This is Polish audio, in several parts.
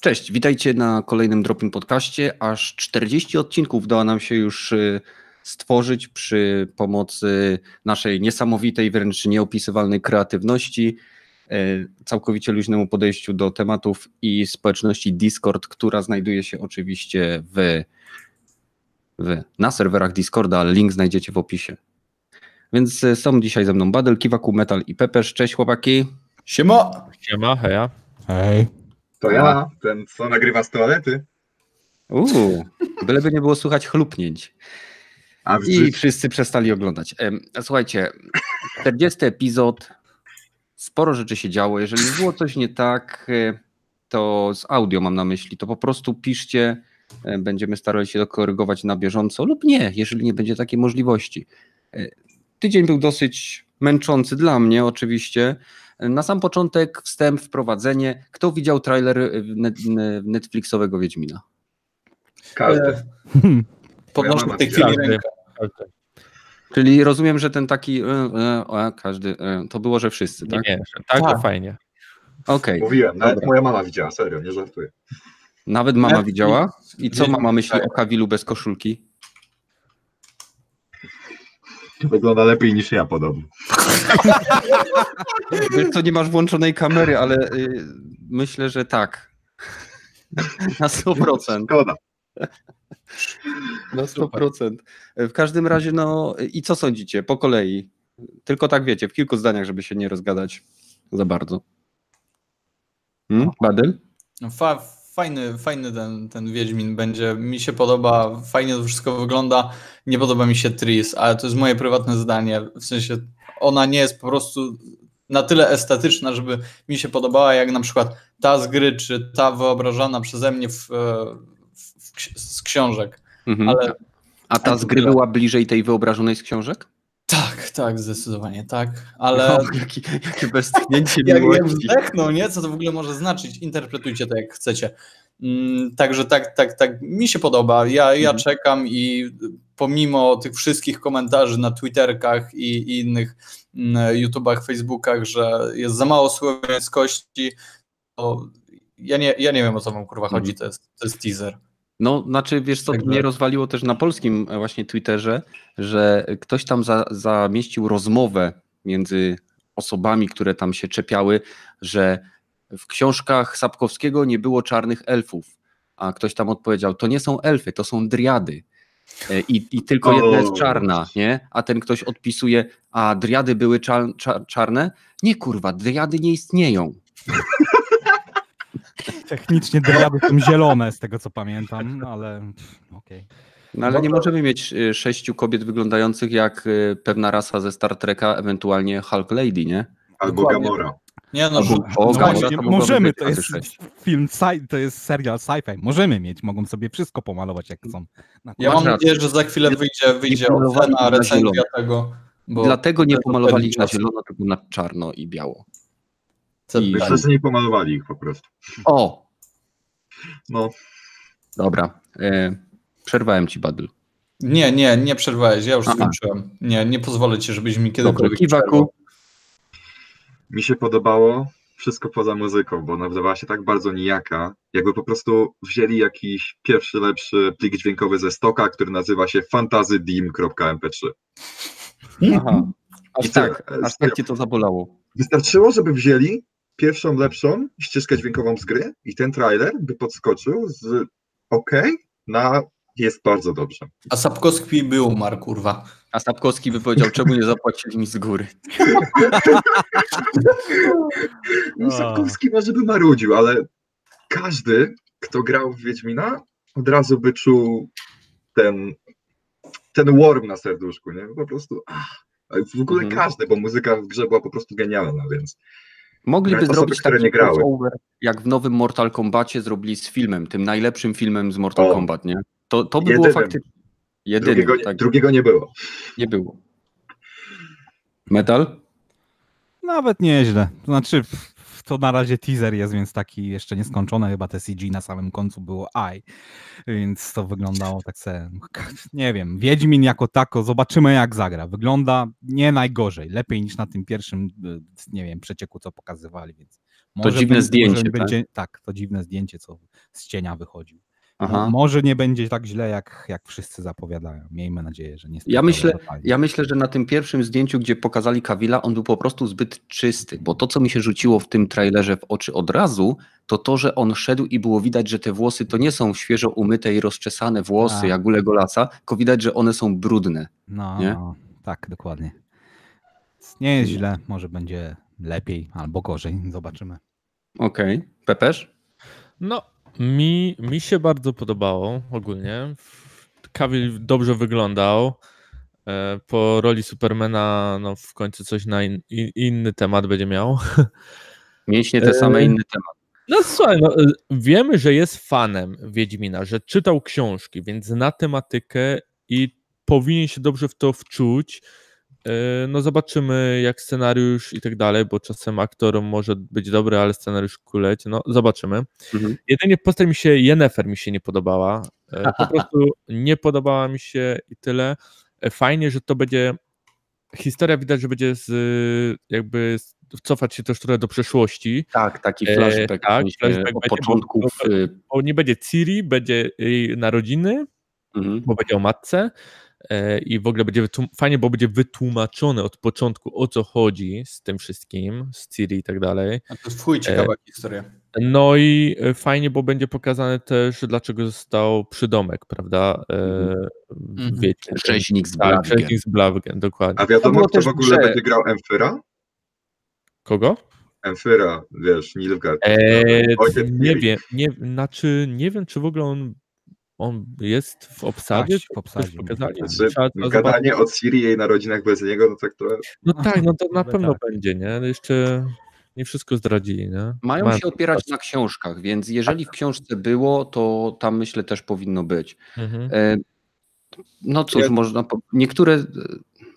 Cześć, witajcie na kolejnym Dropin Podcaście. Aż 40 odcinków udało nam się już y, stworzyć przy pomocy naszej niesamowitej, wręcz nieopisywalnej kreatywności, y, całkowicie luźnemu podejściu do tematów i społeczności Discord, która znajduje się oczywiście w, w, na serwerach Discorda, ale link znajdziecie w opisie. Więc y, są dzisiaj ze mną Badel, Kiwaku, Metal i Pepesz. Cześć chłopaki. Siema! Siema, heja. Hej. To ja, ten co nagrywa z toalety. Uuu, byleby nie było słychać chlupnięć. I życiu. wszyscy przestali oglądać. Słuchajcie, 40 epizod, sporo rzeczy się działo. Jeżeli było coś nie tak, e, to z audio mam na myśli, to po prostu piszcie, e, będziemy starali się to korygować na bieżąco lub nie, jeżeli nie będzie takiej możliwości. E, Tydzień był dosyć męczący dla mnie oczywiście. E, Na sam początek wstęp, wprowadzenie. Kto widział trailer e, net- Netflixowego Wiedźmina? Każdy. Moja Podnoszę w tej chwili rękę. Czyli rozumiem, że ten taki, e, e, e, każdy, e, to było, że wszyscy, Nie, tak? nie, tak, Tak. to fajnie. Okej, Mówiłem, nawet Dobra. moja mama widziała, serio, nie żartuję. nawet mama widziała. I co mama myśli o Kawilu bez koszulki? Wygląda lepiej niż ja podobno. Wiesz co, nie masz włączonej kamery, ale y, myślę, że tak. Na 100%. Szkoda. Na 100%. W każdym razie, no i co sądzicie? Po kolei. Tylko tak wiecie, w kilku zdaniach, żeby się nie rozgadać za bardzo. Hmm? Badel? No, Fa, fajny, fajny ten, ten Wiedźmin będzie. Mi się podoba, fajnie to wszystko wygląda. Nie podoba mi się Tris, ale to jest moje prywatne zdanie. W sensie ona nie jest po prostu na tyle estetyczna, żeby mi się podobała, jak na przykład ta z gry, czy ta wyobrażana przeze mnie w, e, w, w, z książek. Mhm. Ale A ta z gry była bliżej tej wyobrażonej z książek? Tak, tak, zdecydowanie tak. Ale O, jakie, jakie westchnięcie jak, jak miłości. wzdechnął, nie? Co to w ogóle może znaczyć? Interpretujcie to jak chcecie. Mm, Także tak, tak, tak, mi się podoba. Ja, ja Mhm. czekam i pomimo tych wszystkich komentarzy na Twitterkach i, i innych mm, YouTubach, Facebookach, że jest za mało słowiańskości, to ja nie, ja nie wiem o co wam kurwa chodzi, to jest, to jest teaser. No, znaczy, wiesz co, mnie rozwaliło też na polskim e, właśnie Twitterze, że ktoś tam za, zamieścił rozmowę między osobami, które tam się czepiały, że w książkach Sapkowskiego nie było czarnych elfów, a ktoś tam odpowiedział, to nie są elfy, to są driady. E, I, I tylko jedna jest czarna, nie? A ten ktoś odpisuje, a driady były czar, czar, czarne? Nie kurwa, driady nie istnieją. Technicznie driady są zielone, z tego co pamiętam, no ale okej. No ale nie możemy mieć y, sześciu kobiet wyglądających jak y, pewna rasa ze Star Treka, ewentualnie Hulk Lady, nie? Albo. Gamora. Nie no, o, No Gamora właśnie, to możemy, to jest sześć. film, sci- to jest serial sci-fi, możemy mieć, mogą sobie wszystko pomalować jak chcą. Ja mam nadzieję, że za chwilę wyjdzie, wyjdzie ocena, na recenzja tego. Bo Dlatego nie pomalowali na zielono, tylko na czarno i biało. Co- I- Myślę, że nie pomalowali ich po prostu. O, No, dobra. E, przerwałem ci, Badl. Nie, nie, nie przerwałeś, ja już Aha. skończyłem. Nie, nie pozwolę ci, żebyś mi kiedykolwiek Kiwaku. przerwał. mi się podobało wszystko poza muzyką, bo ona wydawała się tak bardzo nijaka, jakby po prostu wzięli jakiś pierwszy, lepszy plik dźwiękowy ze stoka, który nazywa się fantazydim.mp3. Aha. Aż I tak, aż tak cię to zabolało. Wystarczyło, żeby wzięli pierwszą, lepszą ścieżkę dźwiękową z gry i ten trailer by podskoczył z OK na jest bardzo dobrze. A Sapkowski by umarł, kurwa. A Sapkowski by powiedział, czemu nie zapłacili mi z góry. No, Sapkowski może by marudził, ale każdy, kto grał w Wiedźmina, od razu by czuł ten, ten worm na serduszku, nie? Po prostu ach, a w ogóle Mhm. każdy, bo muzyka w grze była po prostu genialna, więc Mogliby osoby, zrobić które taki nie grały. crossover, jak w nowym Mortal Kombacie zrobili z filmem, tym najlepszym filmem z Mortal O. Kombat, nie? To, to by było Jedynym. faktycznie... Jedynym, drugiego, tak, drugiego nie było. nie było. Metal? Nawet nieźle. To znaczy, to na razie teaser jest, więc taki jeszcze nieskończony. Chyba te CG na samym końcu było I, więc to wyglądało tak se, nie wiem, Wiedźmin jako tako, zobaczymy jak zagra. Wygląda nie najgorzej, lepiej niż na tym pierwszym, y, nie wiem, przecieku, co pokazywali, więc Może dziwne będzie- zdjęcie, tak? będzie, tak, to dziwne zdjęcie, co z cienia wychodził. No, Aha. może nie będzie tak źle, jak, jak wszyscy zapowiadają. Miejmy nadzieję, że nie Ja myślę, ja myślę, że na tym pierwszym zdjęciu, gdzie pokazali Kawila, on był po prostu zbyt czysty, bo to, co mi się rzuciło w tym trailerze w oczy od razu, to to, że on szedł i było widać, że te włosy to nie są świeżo umyte i rozczesane włosy, Tak. jak u Legolasa, tylko widać, że one są brudne. No, nie? no, tak, dokładnie. Nie jest źle, może będzie lepiej albo gorzej, zobaczymy. Okej. Pepeż? No, mi, mi się bardzo podobało ogólnie. Cavill dobrze wyglądał. E, Po roli Supermana no w końcu coś na in, in, inny temat będzie miał. Mięśnie te same, Eee, inny temat. No słuchaj, no, e, wiemy, że jest fanem Wiedźmina, że czytał książki, więc zna tematykę i powinien się dobrze w to wczuć. E, No zobaczymy jak scenariusz i tak dalej, bo czasem aktor może być dobry, ale scenariusz kuleć. No zobaczymy. Mhm. Jedynie postać mi się, Yennefer mi się nie podobała. E, Po prostu nie podobała mi się i tyle. E, Fajnie, że to będzie historia widać, że będzie z, jakby cofać się też trochę do przeszłości. Tak, taki E, flashback, tak, w sensie flashback będzie, bo- początków. bo- y, Bo nie będzie Ciri, będzie jej narodziny, mhm. bo będzie o matce e, i w ogóle będzie fajnie, bo będzie wytłumaczone od początku o co chodzi z tym wszystkim, z Ciri i tak dalej. A to jest w chuj ciekawa historia. No i e, fajnie, bo będzie pokazane też, dlaczego został przydomek, prawda? E, Mhm. Wiecie, Rzeźnik z tak, Bladgen. Rzeźnik z Blavgen, dokładnie. A wiadomo, kto w ogóle grze. będzie grał Emfyra? Kogo? Emfyra, wiesz, Nilfgaard. Eee, nie wiem, nie, znaczy nie wiem, czy w ogóle on, on jest w obsadzie. Tak, w obsadzie. pokazali. Tak. To gadanie o Ciri i jej narodzinach bez niego, no tak trochę... No tak, no to na pewno tak. będzie, nie? Jeszcze nie wszystko zdradzili, nie? Mają się opierać na książkach, więc jeżeli w książce było, to tam myślę też powinno być. Mhm. E, No cóż, Ja- można. po- Niektóre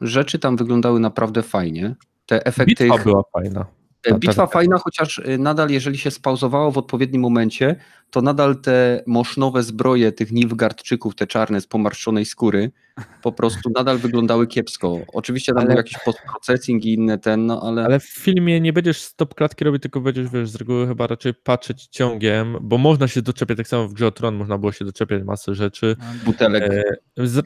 rzeczy tam wyglądały naprawdę fajnie. Te efekty. Bitwa była fajna. E, Bitwa ta- fajna, chociaż e, nadal, jeżeli się spauzowało w odpowiednim momencie, to nadal te mosznowe zbroje tych Nilfgaardczyków, te czarne z pomarszczonej skóry, po prostu nadal wyglądały kiepsko. Oczywiście tam Ale- był jakiś postprocessing i inne ten, no ale. Ale w filmie nie będziesz stop klatki robić, tylko będziesz, wiesz, z reguły chyba raczej patrzeć ciągiem, bo można się doczepiać, tak samo w grze Tron można było się doczepiać masę rzeczy. butelek. E,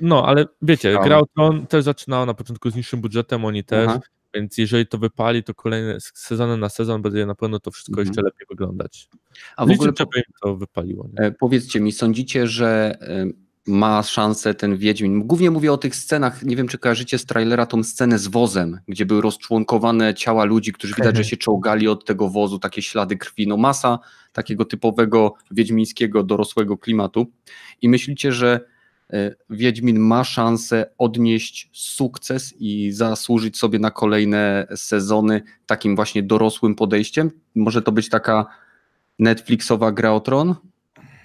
No, ale wiecie, Tam. gra o Tron też zaczynała na początku z niższym budżetem, oni też, Aha. Więc jeżeli to wypali, to kolejne z sezony na sezon będzie na pewno to wszystko Mhm. jeszcze lepiej wyglądać. A w ogóle żeby to wypaliło. Nie? E, Powiedzcie mi, sądzicie, że e, ma szansę ten Wiedźmin? Głównie mówię o tych scenach, nie wiem czy kojarzycie z trailera tą scenę z wozem, gdzie były rozczłonkowane ciała ludzi, którzy widać, że się czołgali od tego wozu, takie ślady krwi, no masa takiego typowego wiedźmińskiego, dorosłego klimatu. I myślicie, że Wiedźmin ma szansę odnieść sukces i zasłużyć sobie na kolejne sezony takim właśnie dorosłym podejściem? Może to być taka Netflixowa gra o tron?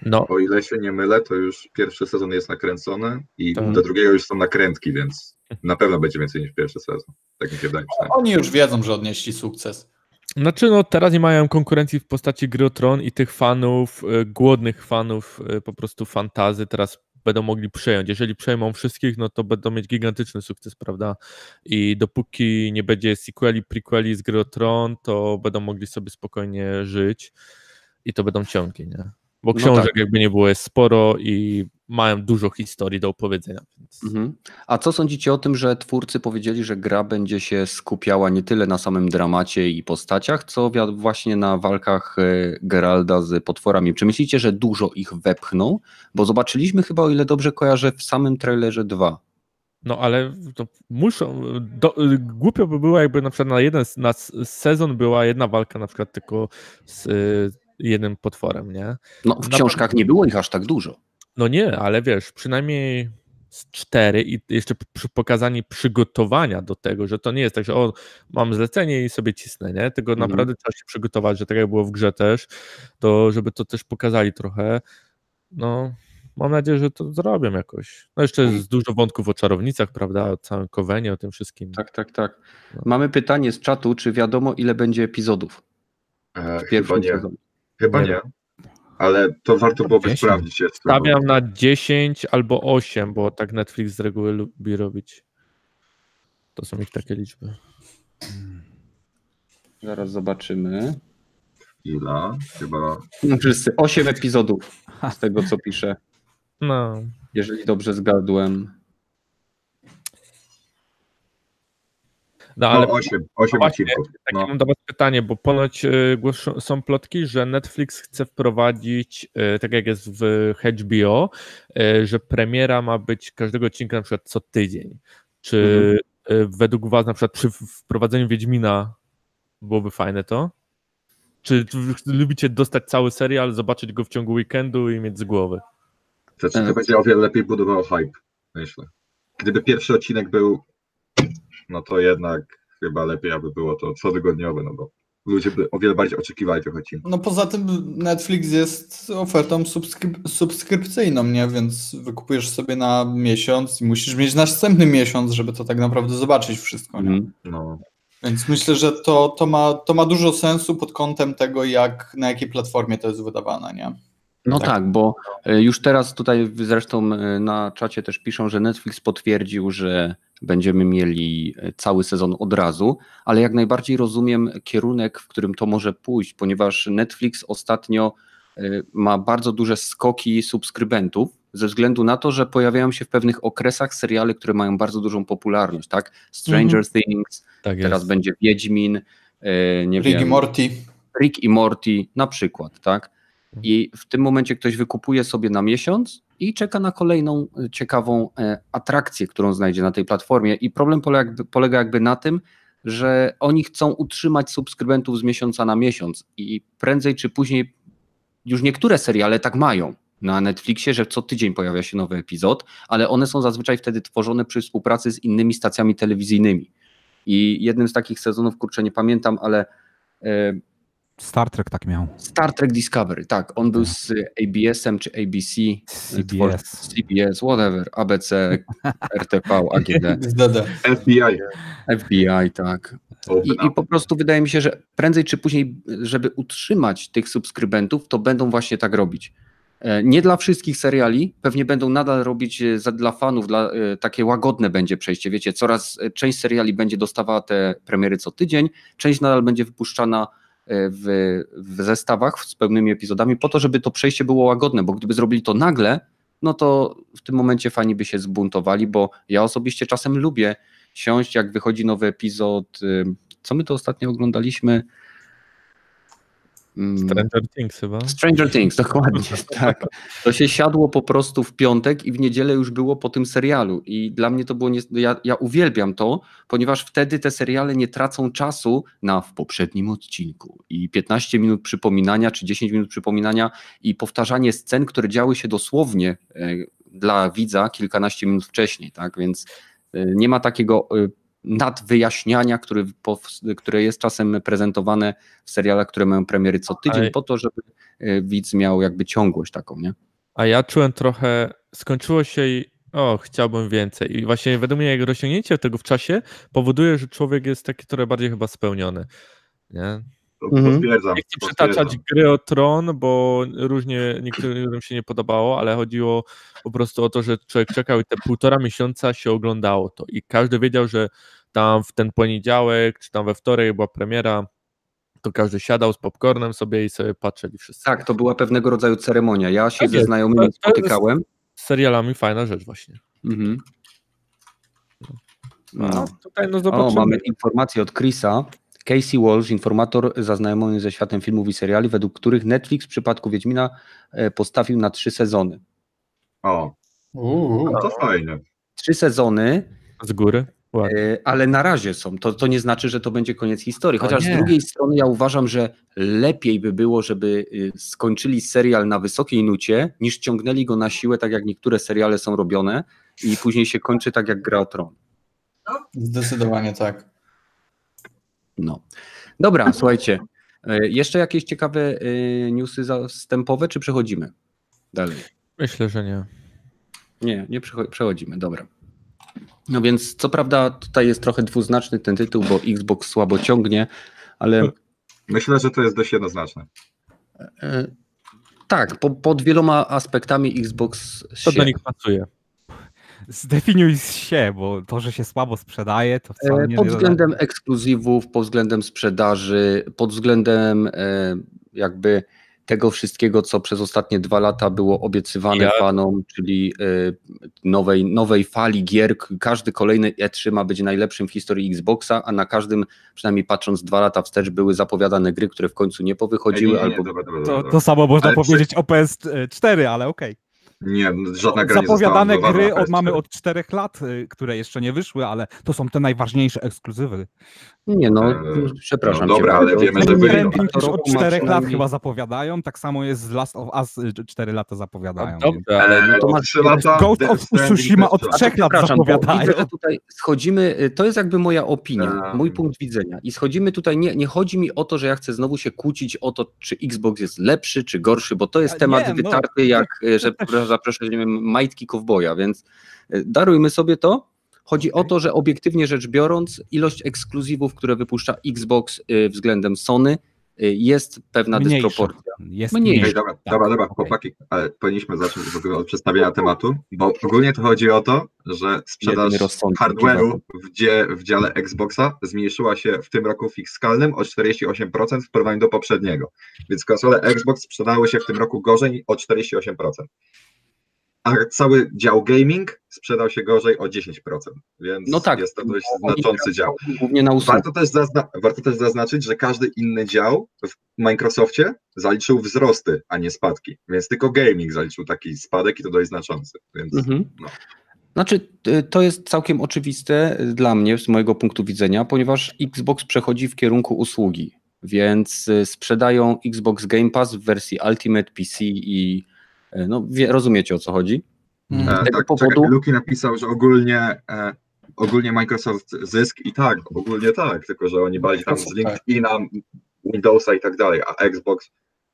No, O ile się nie mylę, to już pierwszy sezon jest nakręcony i Tak. do drugiego już są nakrętki, więc na pewno będzie więcej niż pierwszy sezon. Tak mi się wydaje przynajmniej. Oni już wiedzą, że odnieśli sukces. Znaczy, no teraz nie mają konkurencji w postaci gry o Tron i tych fanów, y, głodnych fanów y, po prostu fantazy teraz będą mogli przejąć. Jeżeli przejmą wszystkich, no to będą mieć gigantyczny sukces, prawda? I dopóki nie będzie sequeli, prequeli z gry Tron, to będą mogli sobie spokojnie żyć i to będą ciągi, nie? Bo No książek tak. jakby nie było jest sporo i mają dużo historii do opowiedzenia. Więc... Mhm. A co sądzicie o tym, że twórcy powiedzieli, że gra będzie się skupiała nie tyle na samym dramacie i postaciach, co właśnie na walkach e, Geralda z potworami? Czy myślicie, że dużo ich wepchną? Bo zobaczyliśmy chyba, o ile dobrze kojarzę, w samym trailerze 2. No ale to muszą. Do, głupio by było, jakby na przykład na jeden na sezon była jedna walka, na przykład tylko z y, jednym potworem, nie? No, w Na książkach nie było ich aż tak dużo. No nie, ale wiesz, przynajmniej z cztery i jeszcze przy pokazaniu przygotowania do tego, że to nie jest tak, że o, mam zlecenie i sobie cisnę, nie? Tylko Mhm. naprawdę trzeba się przygotować, że tak jak było w grze też, to żeby to też pokazali trochę. No, mam nadzieję, że to zrobią jakoś. No jeszcze jest dużo wątków o czarownicach, prawda? O całym Kowenie, o tym wszystkim. Tak, tak, tak. No. Mamy pytanie z czatu, czy wiadomo, ile będzie epizodów E, w chyba pierwszym nie, sezonie? chyba Nie nie. Ale to warto byłoby 10. sprawdzić. Stawiam na 10 albo 8, bo tak Netflix z reguły lubi robić. To są ich takie liczby. Zaraz zobaczymy. Ile? Chyba. No, Wszyscy 8 epizodów z tego, co piszę, No. jeżeli dobrze zgadłem. No No, ale 8, 8 właśnie, odcinków. takie No. mam do was pytanie, bo ponoć y, głoszą, są plotki, że Netflix chce wprowadzić, y, tak jak jest w HBO, y, że premiera ma być każdego odcinka na przykład co tydzień. Czy y, według was na przykład przy wprowadzeniu Wiedźmina byłoby fajne to? Czy lubicie dostać cały serial, zobaczyć go w ciągu weekendu i mieć z głowy? Znaczy, to będzie o wiele lepiej budowało hype, myślę. Gdyby pierwszy odcinek był, no to jednak chyba lepiej, aby było to cotygodniowe, no bo ludzie by o wiele bardziej oczekiwali tych odcinków. No poza tym Netflix jest ofertą subskryp- subskrypcyjną, nie? Więc wykupujesz sobie na miesiąc i musisz mieć następny miesiąc, żeby to tak naprawdę zobaczyć wszystko, nie? Mhm. No, Więc myślę, że to, to, ma, to ma dużo sensu pod kątem tego, jak na jakiej platformie to jest wydawane, nie? No Tak. tak. bo e, już teraz tutaj zresztą e, na czacie też piszą, że Netflix potwierdził, że będziemy mieli e, cały sezon od razu, ale jak najbardziej rozumiem kierunek, w którym to może pójść, ponieważ Netflix ostatnio e, ma bardzo duże skoki subskrybentów ze względu na to, że pojawiają się w pewnych okresach seriale, które mają bardzo dużą popularność, tak? Stranger Things, Tak teraz będzie Wiedźmin, e, nie Rick i wiem, Morty. Rick i Morty na przykład, tak? I w tym momencie ktoś wykupuje sobie na miesiąc i czeka na kolejną e, ciekawą e, atrakcję, którą znajdzie na tej platformie. I problem polega jakby, polega jakby na tym, że oni chcą utrzymać subskrybentów z miesiąca na miesiąc i prędzej czy później już niektóre seriale tak mają na Netflixie, że co tydzień pojawia się nowy epizod, ale one są zazwyczaj wtedy tworzone przy współpracy z innymi stacjami telewizyjnymi. I jednym z takich sezonów, kurczę, nie pamiętam, ale e, Star Trek tak miał. Star Trek Discovery, tak. On był z ABS-em czy ABC, CBS. CBS, whatever, ABC, RTV, AGD. FBI. FBI, tak. I, I po prostu wydaje mi się, że prędzej czy później, żeby utrzymać tych subskrybentów, to będą właśnie tak robić. E, Nie dla wszystkich seriali, pewnie będą nadal robić e, za, dla fanów, dla, e, takie łagodne będzie przejście. Wiecie, coraz część seriali będzie dostawała te premiery co tydzień, część nadal będzie wypuszczana w, w zestawach z pełnymi epizodami, po to, żeby to przejście było łagodne, bo gdyby zrobili to nagle, no to w tym momencie fani by się zbuntowali, bo ja osobiście czasem lubię siąść, jak wychodzi nowy epizod. y, Co my to ostatnio oglądaliśmy? Mm, Stranger Things chyba. Stranger Things, dokładnie, tak. To się siadło po prostu w piątek i w niedzielę już było po tym serialu. I dla mnie to było, nie, ja, ja uwielbiam to, ponieważ wtedy te seriale nie tracą czasu na w poprzednim odcinku i 15 minut przypominania, czy 10 minut przypominania i powtarzanie scen, które działy się dosłownie e, dla widza kilkanaście minut wcześniej, tak, więc e, nie ma takiego e, nadwyjaśniania, który, które jest czasem prezentowane w serialach, które mają premiery co tydzień, po to, żeby e, widz miał jakby ciągłość taką, nie? A ja czułem trochę, skończyło się i o, chciałbym więcej. I właśnie według mnie jego rozciągnięcie tego w czasie powoduje, że człowiek jest taki trochę bardziej chyba spełniony. Nie? To Mhm. Potwierdzam. Nie chcę przytaczać gry o tron, bo różnie niektórym się nie podobało, ale chodziło po prostu o to, że człowiek czekał i te półtora miesiąca się oglądało to. I każdy wiedział, że tam w ten poniedziałek, czy tam we wtorek była premiera, to każdy siadał z popcornem sobie i sobie patrzyli wszyscy. Tak, to była pewnego rodzaju ceremonia. Ja się Tak ze znajomymi To- spotykałem. Z serialami fajna rzecz właśnie. Mhm. No, No. tutaj no O, zobaczymy. mamy informację od Chrisa. Casey Walsh, informator zaznajomiony ze światem filmów i seriali, według których Netflix w przypadku Wiedźmina e, postawił na trzy sezony. O, Uuu. no to fajnie. Trzy sezony, Z góry. Ładnie. e, ale na razie są. To, to nie znaczy, że to będzie koniec historii. Chociaż z drugiej strony ja uważam, że lepiej by było, żeby y, skończyli serial na wysokiej nucie, niż ciągnęli go na siłę, tak jak niektóre seriale są robione i później się kończy tak jak Gra o Tron. Zdecydowanie tak. No. Dobra, słuchajcie. e, Jeszcze jakieś ciekawe e, newsy zastępowe, czy przechodzimy dalej? Myślę, że nie. Nie, nie przecho- przechodzimy, dobra. No więc co prawda tutaj jest trochę dwuznaczny ten tytuł, bo Xbox słabo ciągnie, ale Myślę, że to jest dość jednoznaczne. e, tak, po, pod wieloma aspektami Xbox To się, do nich pasuje. Zdefiniuj się, bo to, że się słabo sprzedaje, to wcale e, nie pod względem ekskluzywów, pod względem sprzedaży, pod względem e, jakby tego wszystkiego, co przez ostatnie dwa lata było obiecywane Ja- fanom, czyli y, nowej, nowej fali gier. Każdy kolejny E3 ma być najlepszym w historii Xboxa, a na każdym, przynajmniej patrząc dwa lata wstecz, były zapowiadane gry, które w końcu nie powychodziły, nie, nie, nie, albo dobra, dobra, To, dobra. to samo można Ale przy- powiedzieć o PS4, ale okej. Nie, żadna gra nie Zapowiadane została gry od, mamy PS4. od czterech lat, y, które jeszcze nie wyszły, ale to są te najważniejsze ekskluzywy. Nie no, Eee, przepraszam no dobra, cię ale wiemy, że już roku od ma czterech lat przynajmniej- chyba zapowiadają, tak samo jest z Last of Us, y, cztery lata zapowiadają. No dobrze, ale Eee, to masz- trzy lata Ghost of Tsushima od trzeba. trzech lat Przepraszam, bo zapowiadają. widzę, że tutaj schodzimy, y, to jest jakby moja opinia, Eee. mój punkt widzenia. I schodzimy tutaj, nie, nie chodzi mi o to, że ja chcę znowu się kłócić o to, czy Xbox jest lepszy, czy gorszy, bo to jest A temat nie, no. wytarty, jak, y, że zaproszę, nie wiem, majtki kowboja, więc y, darujmy sobie to. Chodzi o to, że obiektywnie rzecz biorąc, ilość ekskluzywów, które wypuszcza Xbox y, względem Sony, y, jest pewna Mniejsza. dysproporcja. Jest Mniejsza. Ej, mniejszy. dobra, Tak, dobra, dobra, chłopaki, ale powinniśmy zacząć w ogóle od przedstawienia tematu, bo ogólnie to chodzi o to, że sprzedaż hardware'u w, dzie, w dziale Xboxa zmniejszyła się w tym roku fiskalnym o 48% w porównaniu do poprzedniego, więc konsole Xbox sprzedały się w tym roku gorzej o 48%. A cały dział gaming sprzedał się gorzej o 10%, więc No tak. jest to dość Oni znaczący dział. Głównie na. Warto też, zazna- warto też zaznaczyć, że każdy inny dział w Microsoftie zaliczył wzrosty, a nie spadki. Więc tylko gaming zaliczył taki spadek i to dość znaczący. Więc Mhm. no. Znaczy, y, to jest całkiem oczywiste y, dla mnie, z mojego punktu widzenia, ponieważ Xbox przechodzi w kierunku usługi, więc y, sprzedają Xbox Game Pass w wersji Ultimate PC i no, wie, rozumiecie o co chodzi. Mhm. e, tego tak, powodu- czekaj, Luki napisał, że ogólnie, e, ogólnie Microsoft zysk i tak, ogólnie tak, tylko że oni bali tam z Tak. LinkedIna, Windowsa i tak dalej, a Xbox,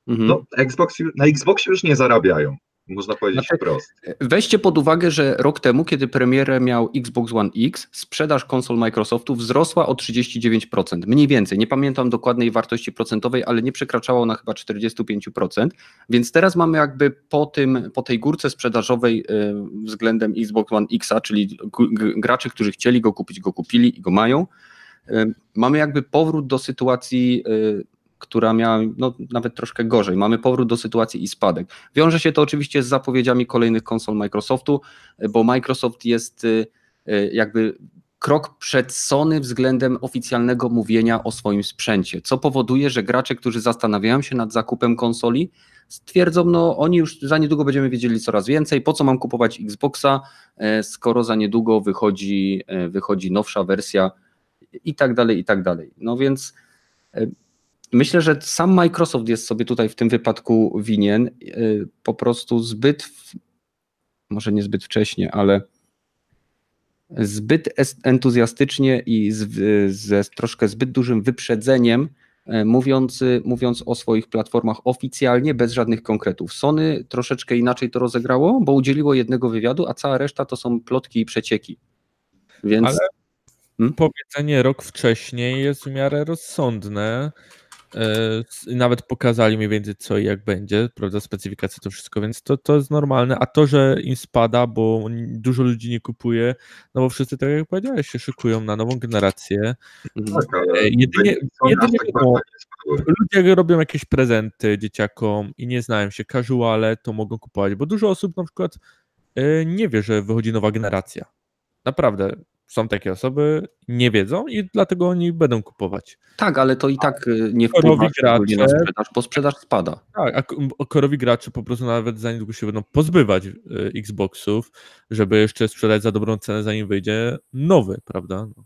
Mhm. no Xbox, na Xboxie już nie zarabiają, można powiedzieć Znaczy, wprost. Weźcie pod uwagę, że rok temu, kiedy premierę miał Xbox One X, sprzedaż konsol Microsoftu wzrosła o 39%. Mniej więcej, nie pamiętam dokładnej wartości procentowej, ale nie przekraczała ona chyba 45%. Więc teraz mamy jakby po, tym, po tej górce sprzedażowej y, względem Xbox One X, czyli graczy, którzy chcieli go kupić, go kupili i go mają. Y, Mamy jakby powrót do sytuacji, y, która miała no, nawet troszkę gorzej. Mamy powrót do sytuacji i spadek. Wiąże się to oczywiście z zapowiedziami kolejnych konsol Microsoftu, bo Microsoft jest y, y, jakby krok przed Sony względem oficjalnego mówienia o swoim sprzęcie, co powoduje, że gracze, którzy zastanawiają się nad zakupem konsoli, stwierdzą, no oni już za niedługo będziemy wiedzieli coraz więcej, po co mam kupować Xboxa, e, skoro za niedługo wychodzi, e, wychodzi nowsza wersja i tak dalej, i tak dalej. No więc e, Myślę, że sam Microsoft jest sobie tutaj w tym wypadku winien. y, Po prostu zbyt, w- może nie zbyt wcześnie, ale zbyt entuzjastycznie i z, ze troszkę zbyt dużym wyprzedzeniem, e, mówiąc, mówiąc o swoich platformach oficjalnie, bez żadnych konkretów. Sony troszeczkę inaczej to rozegrało, bo udzieliło jednego wywiadu, a cała reszta to są plotki i przecieki. Więc Ale Hmm? powiedzenie rok wcześniej jest w miarę rozsądne. E, Nawet pokazali mniej więcej co i jak będzie, prawda, specyfikacje to wszystko, więc to, to jest normalne. A to, że im spada, bo dużo ludzi nie kupuje, no bo wszyscy, tak jak powiedziałeś, się szykują na nową generację. mhm. Tak, ale E, jedynie- jedynie tak. Ludzie robią jakieś prezenty dzieciakom i nie znają się, casuale, to mogą kupować, bo dużo osób na przykład e, nie wie, że wychodzi nowa generacja. Naprawdę, są takie osoby, nie wiedzą i dlatego oni będą kupować. Tak, ale to i tak y, nie wpływa szczególnie na gracze- sprzedaż, bo sprzedaż spada. Tak, a korowi gracze po prostu nawet za niedługo się będą pozbywać e, Xboxów, żeby jeszcze sprzedać za dobrą cenę, zanim wyjdzie nowy, prawda? No.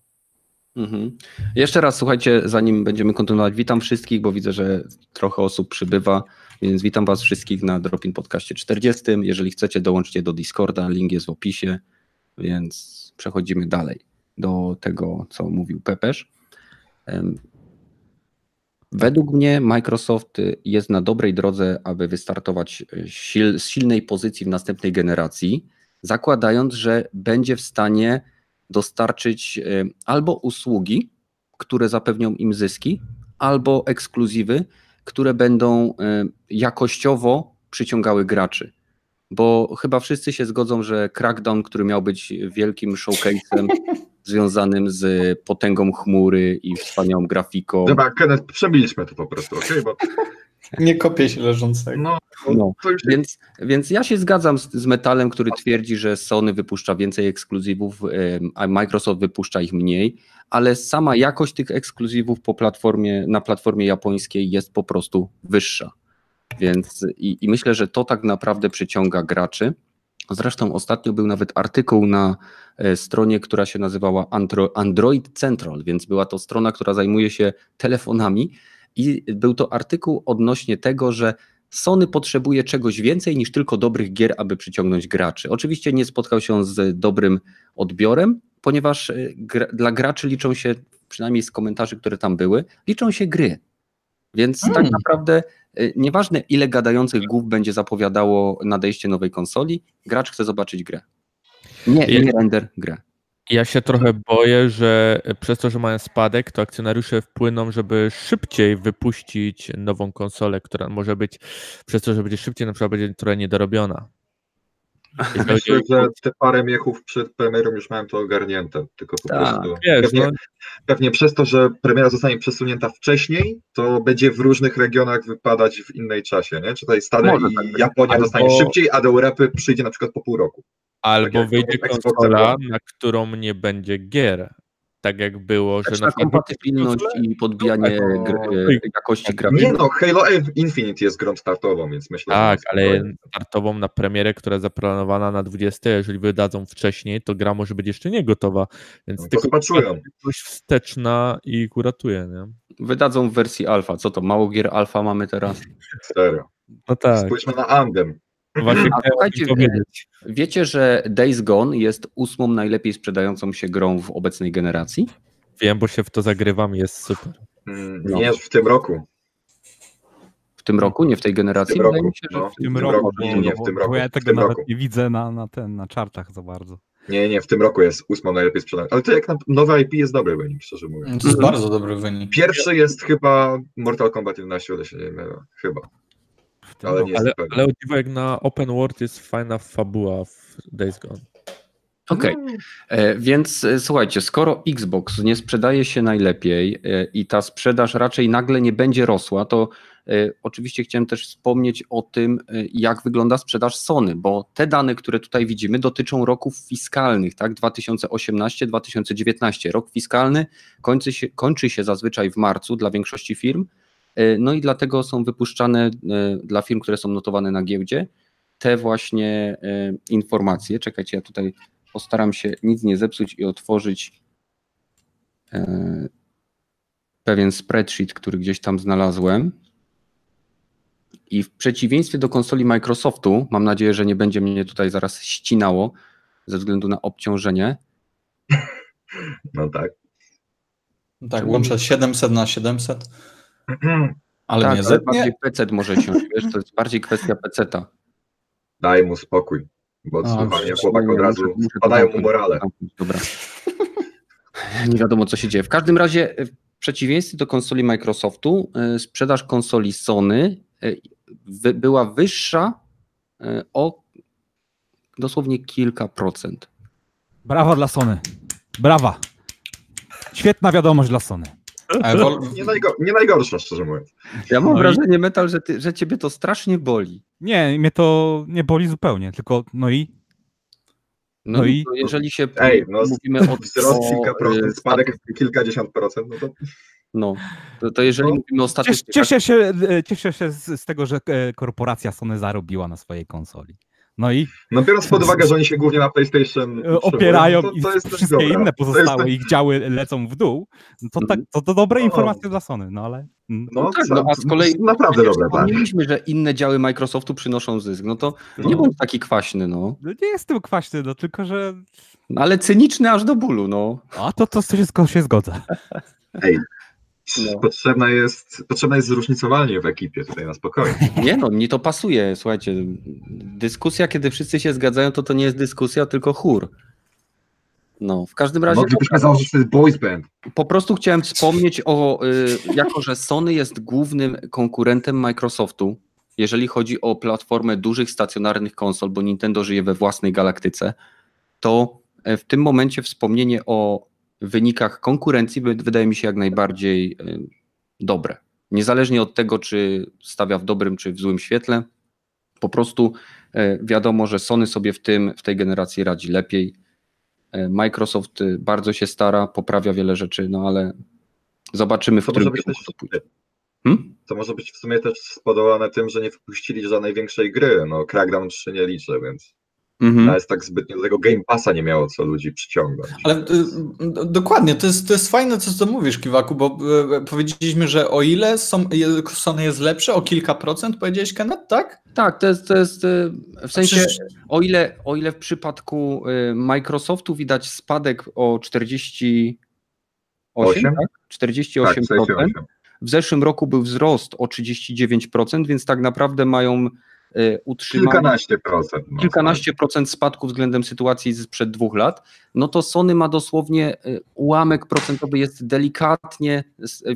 Mhm. Jeszcze raz, słuchajcie, zanim będziemy kontynuować, witam wszystkich, bo widzę, że trochę osób przybywa, więc witam Was wszystkich na Dropin Podcaście 40. Jeżeli chcecie, dołączcie do Discorda, link jest w opisie, więc przechodzimy dalej do tego, co mówił Pepesz. Em, Według mnie Microsoft jest na dobrej drodze, aby wystartować y, sil, z silnej pozycji w następnej generacji, zakładając, że będzie w stanie dostarczyć y, albo usługi, które zapewnią im zyski, albo ekskluzywy, które będą y, jakościowo przyciągały graczy. Bo chyba wszyscy się zgodzą, że Crackdown, który miał być wielkim showcase'em związanym z potęgą chmury i wspaniałą grafiką. Dobra, Kenneth, przebiliśmy to po prostu, okej? Bo Nie kopię się leżącego. No, No, już Więc, więc ja się zgadzam z, z Metalem, który twierdzi, że Sony wypuszcza więcej ekskluzywów, a Microsoft wypuszcza ich mniej, ale sama jakość tych ekskluzywów po platformie, na platformie japońskiej jest po prostu wyższa. Więc i, i myślę, że to tak naprawdę przyciąga graczy. Zresztą ostatnio był nawet artykuł na e, stronie, która się nazywała Andro, Android Central, więc była to strona, która zajmuje się telefonami i był to artykuł odnośnie tego, że Sony potrzebuje czegoś więcej niż tylko dobrych gier, aby przyciągnąć graczy. Oczywiście nie spotkał się z dobrym odbiorem, ponieważ y, gra, dla graczy liczą się, przynajmniej z komentarzy, które tam były, liczą się gry. Więc tak Hmm. naprawdę y, nieważne ile gadających głów będzie zapowiadało nadejście nowej konsoli, gracz chce zobaczyć grę. Nie, Ja- nie render, grę. Ja się trochę boję, że przez to, że mają spadek, to akcjonariusze wpłyną, żeby szybciej wypuścić nową konsolę, która może być, przez to, że będzie szybciej, na przykład będzie trochę niedorobiona. Myślę, że te parę miechów przed premierą już mają to ogarnięte. Tylko po Tak, prostu Wiesz, pewnie, no, pewnie przez to, że premiera zostanie przesunięta wcześniej, to będzie w różnych regionach wypadać w innej czasie, nie? Czy tutaj Stany Może i tak. Japonia Albo- dostanie szybciej, a do Europy przyjdzie na przykład po pół roku. albo jak wyjdzie konsola, na którą nie będzie gier. Tak jak było, że na kompatybilność i podbijanie y, jakości grafiki. Nie no, Halo Infinite jest grą startową, więc myślę, Tak, że... ale startową na premierę, która jest zaplanowana na 20, jeżeli wydadzą wcześniej, to gra może być jeszcze nie gotowa, więc No tylko coś wsteczna i kuratuje, nie? Wydadzą w wersji alfa. Co to, mało gier alfa mamy teraz? Serio. No tak, Spójrzmy na Andem. Właśnie A słuchajcie, tym powiedzieć. Wiecie, że Days Gone jest ósmą najlepiej sprzedającą się grą w obecnej generacji? Wiem, bo się w to zagrywam i jest super. Mm, No. Nie w tym roku. W tym roku, nie w tej W generacji? tym Wydaje roku. się, że No, w W tym tym roku, roku, bo, nie, nie, w bo- tym bo roku, ja w tego tym nawet roku. nie widzę na, na, ten, na czartach za bardzo. Nie, nie, w tym roku jest ósmą najlepiej sprzedającą. Ale to jak na nowe IP jest dobry wynik, szczerze mówiąc. To jest bardzo dobry wynik. Pierwszy jest chyba Mortal Kombat 11, o ile się nie mylę. Chyba. W tym Ale Ale, ale dziwo, jak na open world jest fajna fabuła w Days Gone. Okej, e, więc e, słuchajcie, skoro Xbox nie sprzedaje się najlepiej e, i ta sprzedaż raczej nagle nie będzie rosła, to oczywiście chciałem też wspomnieć o tym, jak wygląda sprzedaż Sony, bo te dane, które tutaj widzimy, dotyczą roków fiskalnych, tak? 2018-2019. Rok fiskalny kończy się, kończy się zazwyczaj w marcu dla większości firm, no i dlatego są wypuszczane e, dla firm, które są notowane na giełdzie, te właśnie e, informacje. Czekajcie, ja tutaj postaram się nic nie zepsuć i otworzyć e, pewien spreadsheet, który gdzieś tam znalazłem. I w przeciwieństwie do konsoli Microsoftu, mam nadzieję, że nie będzie mnie tutaj zaraz ścinało ze względu na obciążenie. No tak. Tak, łączę 700 na 700, ale tak, nie ale bardziej PC może się, wiesz, to jest bardziej kwestia PC-ta. Daj mu spokój. Bo odsłuchanie chłopak od razu muszę- mu morale. Dobra. Nie wiadomo, co się dzieje. W każdym razie, w przeciwieństwie do konsoli Microsoftu, e, sprzedaż konsoli Sony e, była wyższa e, o dosłownie kilka procent. Brawa dla Sony. Brawa. Świetna wiadomość dla Sony. Wol- Nie, najgo, nie najgorsza, szczerze mówiąc. Ja mam No i- wrażenie, Metal, że, ty, że ciebie to strasznie boli. Nie, mnie to nie boli zupełnie, tylko no i No, No i i- jeżeli się Ej, no, mówimy o Wzrost o, kilka procent, spadek statystyk- kilkadziesiąt procent, no to No, to, to jeżeli No, mówimy o statystykach, Cieszę się, e, cieszę się z, z tego, że e, korporacja Sony zarobiła na swojej konsoli. No i no biorąc pod uwagę, że oni się głównie na PlayStation e, opierają i to, to jest wszystkie dobra. inne pozostałe tak- ich działy lecą w dół, no to, tak, to, to dobre No. informacje dla Sony, no ale... mm. No, tak, co- no, a z kolei Naprawdę przecież dobre, tak. Wspomnieliśmy, że inne działy Microsoftu przynoszą zysk. No to nie No. bądź taki kwaśny, no. No nie jestem kwaśny, no tylko, że... No, Ale cyniczny aż do bólu, no. A to, to wszystko się zgodzę. Ej, No. potrzebne, jest, potrzebne jest zróżnicowanie w ekipie tutaj na spokojnie. Nie no, mi to pasuje, słuchajcie. Dyskusja, kiedy wszyscy się zgadzają, to to nie jest dyskusja, tylko chór. No, w każdym razie Moglibyśmy założyć wtedy boys band. po prostu chciałem wspomnieć o, y, jako że Sony jest głównym konkurentem Microsoftu, jeżeli chodzi o platformę dużych stacjonarnych konsol, bo Nintendo żyje we własnej galaktyce, to e, w tym momencie wspomnienie o wynikach konkurencji wy- wydaje mi się jak najbardziej y, dobre. niezależnie od tego, czy stawia w dobrym, czy w złym świetle. Po prostu e, wiadomo, że Sony sobie w, tym, w tej generacji radzi lepiej. E, Microsoft y, bardzo się stara, poprawia wiele rzeczy, no ale zobaczymy, w To którym kierunku to pójdzie. Hmm? to może być w sumie też spowodowane tym, że nie wypuścili żadnej większej gry. No, Crackdown 3 nie liczę, więc Mhm. nawet tak zbytnio do tego Game Passa nie miało co ludzi przyciągać. Ale y, d- dokładnie, to jest, to jest fajne, co, co mówisz, Kiwaku, bo y, powiedzieliśmy, że o ile są, Sony jest lepsze, o kilka procent, powiedziałeś, Kenneth, tak? Tak, to jest, to jest y, w sensie, Przecież- o ile, o ile w przypadku y, Microsoftu widać spadek o 48, Osiem? tak? tak, 48%, 68. w zeszłym roku był wzrost o 39%, więc tak naprawdę mają y, Kilkanaście procent. no, kilkanaście procent spadku względem sytuacji sprzed dwóch lat, no to Sony ma dosłownie y, ułamek procentowy, jest delikatnie,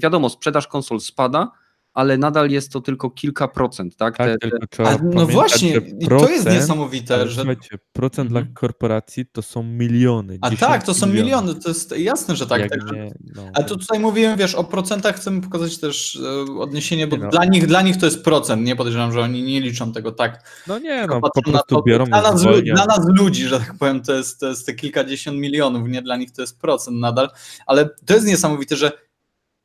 wiadomo, sprzedaż konsol spada, ale nadal jest to tylko kilka procent, tak? Tak, Te- te- A, no właśnie, i to jest procent- niesamowite, że... Procent Mhm. dla korporacji to są miliony. A 10 tak, to są milionów. miliony, to jest jasne, że tak. Jak także- nie, no, Ale to tutaj mówiłem, wiesz, o procentach chcemy pokazać też e, odniesienie, bo Nie no. dla, nich, dla nich to jest procent, nie podejrzewam, że oni nie liczą tego tak. no nie, no po prostu to, biorą dla nas, dla nas ludzi, że tak powiem, to jest, to jest te kilkadziesiąt milionów, nie dla nich to jest procent nadal, ale to jest niesamowite, że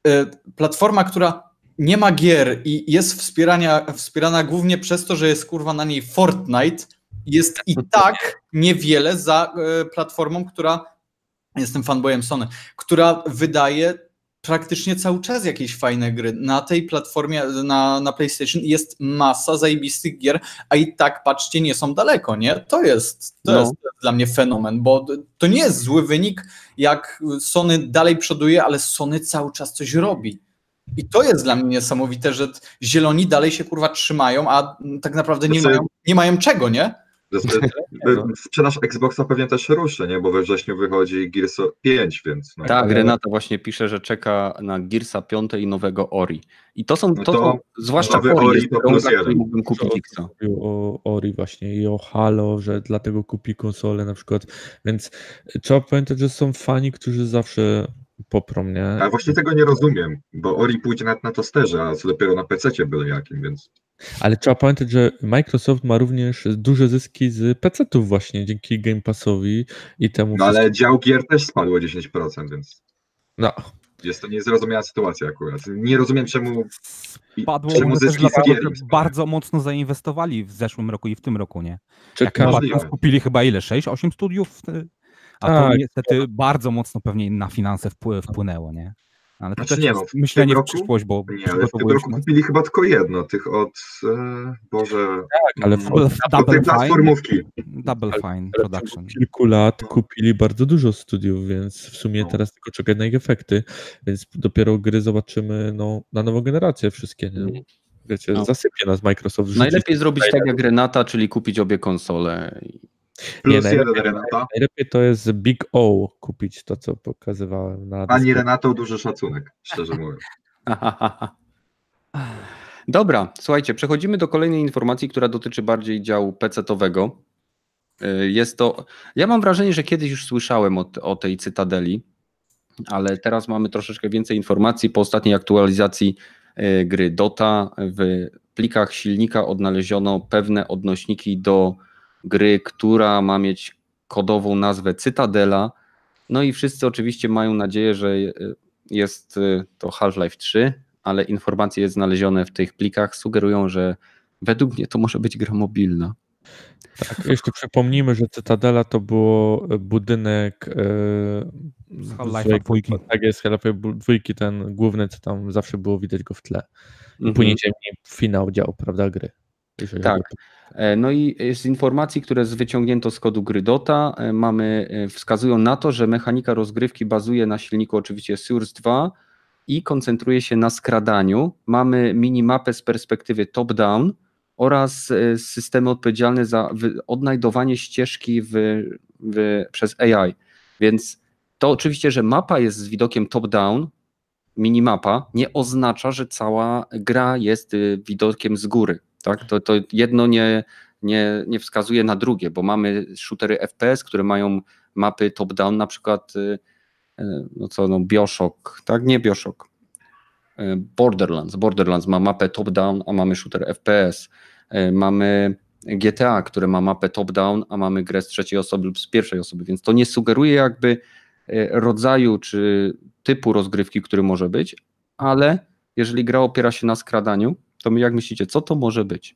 e, platforma, która nie ma gier i jest wspierania, wspierana głównie przez to, że jest kurwa na niej Fortnite, jest i tak niewiele za e, platformą, która, jestem fanboyem Sony, która wydaje praktycznie cały czas jakieś fajne gry. Na tej platformie, na, na PlayStation jest masa zajebistych gier, a i tak, patrzcie, nie są daleko, nie? To jest, to No. jest dla mnie fenomen, bo to nie jest zły wynik, jak Sony dalej przoduje, ale Sony cały czas coś robi. I to jest dla mnie niesamowite, że zieloni dalej się kurwa trzymają, a tak naprawdę nie mają, nie mają czego, nie? Sprzedaż Xboxa pewnie też ruszy, nie? Bo we wrześniu wychodzi Gears 5, więc. No, Tak, Renata właśnie pisze, że czeka na Gearsa 5 i nowego Ori. I to są, No to to są zwłaszcza nowy Ori, Ori jest to plus jeden. mógłbym kupić Dużo Xa. osób mówił o Ori właśnie i o Halo, że dlatego kupi konsolę na przykład, więc trzeba pamiętać, że są fani, którzy zawsze poprą, nie? Ale właśnie tego nie rozumiem, bo Ori pójdzie nawet na tosterze, a co dopiero na PC byle jakim, więc. Ale trzeba pamiętać, że Microsoft ma również duże zyski z PC-ów właśnie, dzięki Game Passowi i temu No ale dział gier też spadł o 10%, więc No, jest to niezrozumiała sytuacja akurat. Nie rozumiem czemu. Padło czemu zyski z gier bardzo mocno zainwestowali w zeszłym roku i w tym roku, nie? Czekam. kupili chyba ile? 6-8 studiów? A to Tak. niestety bardzo mocno pewnie na finanse wpły- wpłynęło, nie? Ale to Znaczy też nie no, w myślenie tym w roku- przyszłość, bo Nie, ale w tym roku kupili chyba tylko jedno, tych od. E, Boże. Tak, ale w- mm, Double, od tej double Fine, platformówki. Double Fine Ale w Production. ciągu kilku lat kupili bardzo dużo studiów, więc w sumie No. teraz tylko czekać na ich efekty, więc dopiero gry zobaczymy no, na nową generację wszystkie, nie? Wiecie, No. zasypie nas Microsoft. rzuci- Najlepiej zrobić tak jak Renata, czyli kupić obie konsole. Plus Nie, jeden Renata. Najlepiej to jest Big O kupić, to co pokazywałem na Pani dysku. Renatą duży szacunek, szczerze mówiąc. Dobra, słuchajcie, przechodzimy do kolejnej informacji, która dotyczy bardziej działu PC-owego. Y, Jest to. Ja mam wrażenie, że kiedyś już słyszałem o, o tej cytadeli, ale teraz mamy troszeczkę więcej informacji. Po ostatniej aktualizacji y, gry Dota w plikach silnika odnaleziono pewne odnośniki do gry, która ma mieć kodową nazwę Cytadela. No i wszyscy oczywiście mają nadzieję, że y, jest y, to Half-Life 3, ale informacje znalezione w tych plikach sugerują, że według mnie to może być gra mobilna. Tak, jeszcze przypomnijmy, że Cytadela to było e, budynek e, Z Half-Life'a dwójki. Tak jest, Half-Life dwójki, ten główny, co tam zawsze było widać go w tle. I Mhm. później finał dział, prawda, gry. Tak. E, No i z informacji, które wyciągnięto z kodu gry Dota, e, mamy, e, wskazują na to, że mechanika rozgrywki bazuje na silniku oczywiście Source 2 i koncentruje się na skradaniu. Mamy minimapę z perspektywy top-down oraz systemy odpowiedzialne za odnajdowanie ścieżki w, w, przez AI. Więc to oczywiście, że mapa jest z widokiem top-down, minimapa, nie oznacza, że cała gra jest y, widokiem z góry. Tak? To, to jedno nie, nie, nie wskazuje na drugie, bo mamy shootery FPS, które mają mapy top-down, na przykład y, y, no co, no Bioshock, tak? Nie Bioshock. e, Borderlands. Borderlands ma mapę top-down, a mamy shooter FPS. Mamy GTA, które ma mapę top-down, a mamy grę z trzeciej osoby lub z pierwszej osoby, więc to nie sugeruje jakby rodzaju czy typu rozgrywki, który może być, ale jeżeli gra opiera się na skradaniu, to my jak myślicie, co to może być?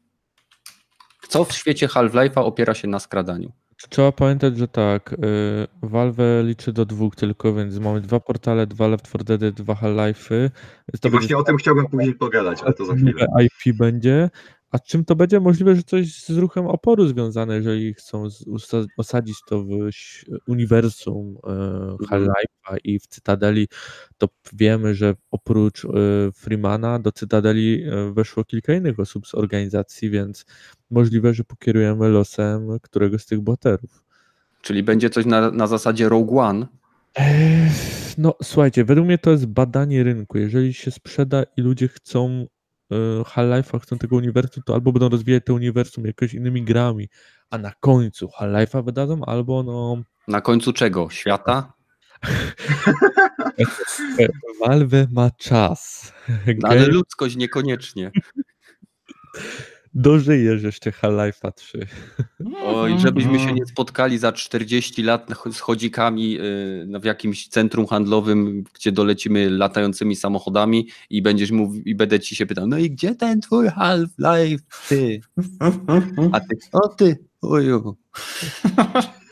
Co w świecie Half-Life'a opiera się na skradaniu? Trzeba pamiętać, że tak, y, Valve liczy do dwóch tylko, więc mamy dwa portale, dwa Left 4 Dead, dwa Half-Life'y. To właśnie o tym chciałbym później pogadać, ale to za chwilę. IP będzie. A czym to będzie? Możliwe, że coś z ruchem oporu związane, jeżeli chcą osadzić to w uniwersum e, Half-Life'a i w Cytadeli, to wiemy, że oprócz e, Freemana do Cytadeli e, weszło kilka innych osób z organizacji, więc możliwe, że pokierujemy losem któregoś z tych bohaterów. Czyli będzie coś na, na zasadzie Rogue One, No, słuchajcie, według mnie to jest badanie rynku. Jeżeli się sprzeda i ludzie chcą Half-Life'a, chcą tego uniwersum, to albo będą rozwijać to uniwersum jakoś innymi grami, a na końcu Half-Life'a wydadzą, albo no na końcu czego? Świata? Valve ma czas. No, ale ludzkość niekoniecznie. dożyjesz jeszcze Half-Life'a 3. Oj, żebyśmy się nie spotkali za 40 lat z chodzikami y, no, w jakimś centrum handlowym, gdzie dolecimy latającymi samochodami i będziesz mówił, i będę ci się pytał, no i gdzie ten twój Half-Life, ty? A ty, o ty, oju.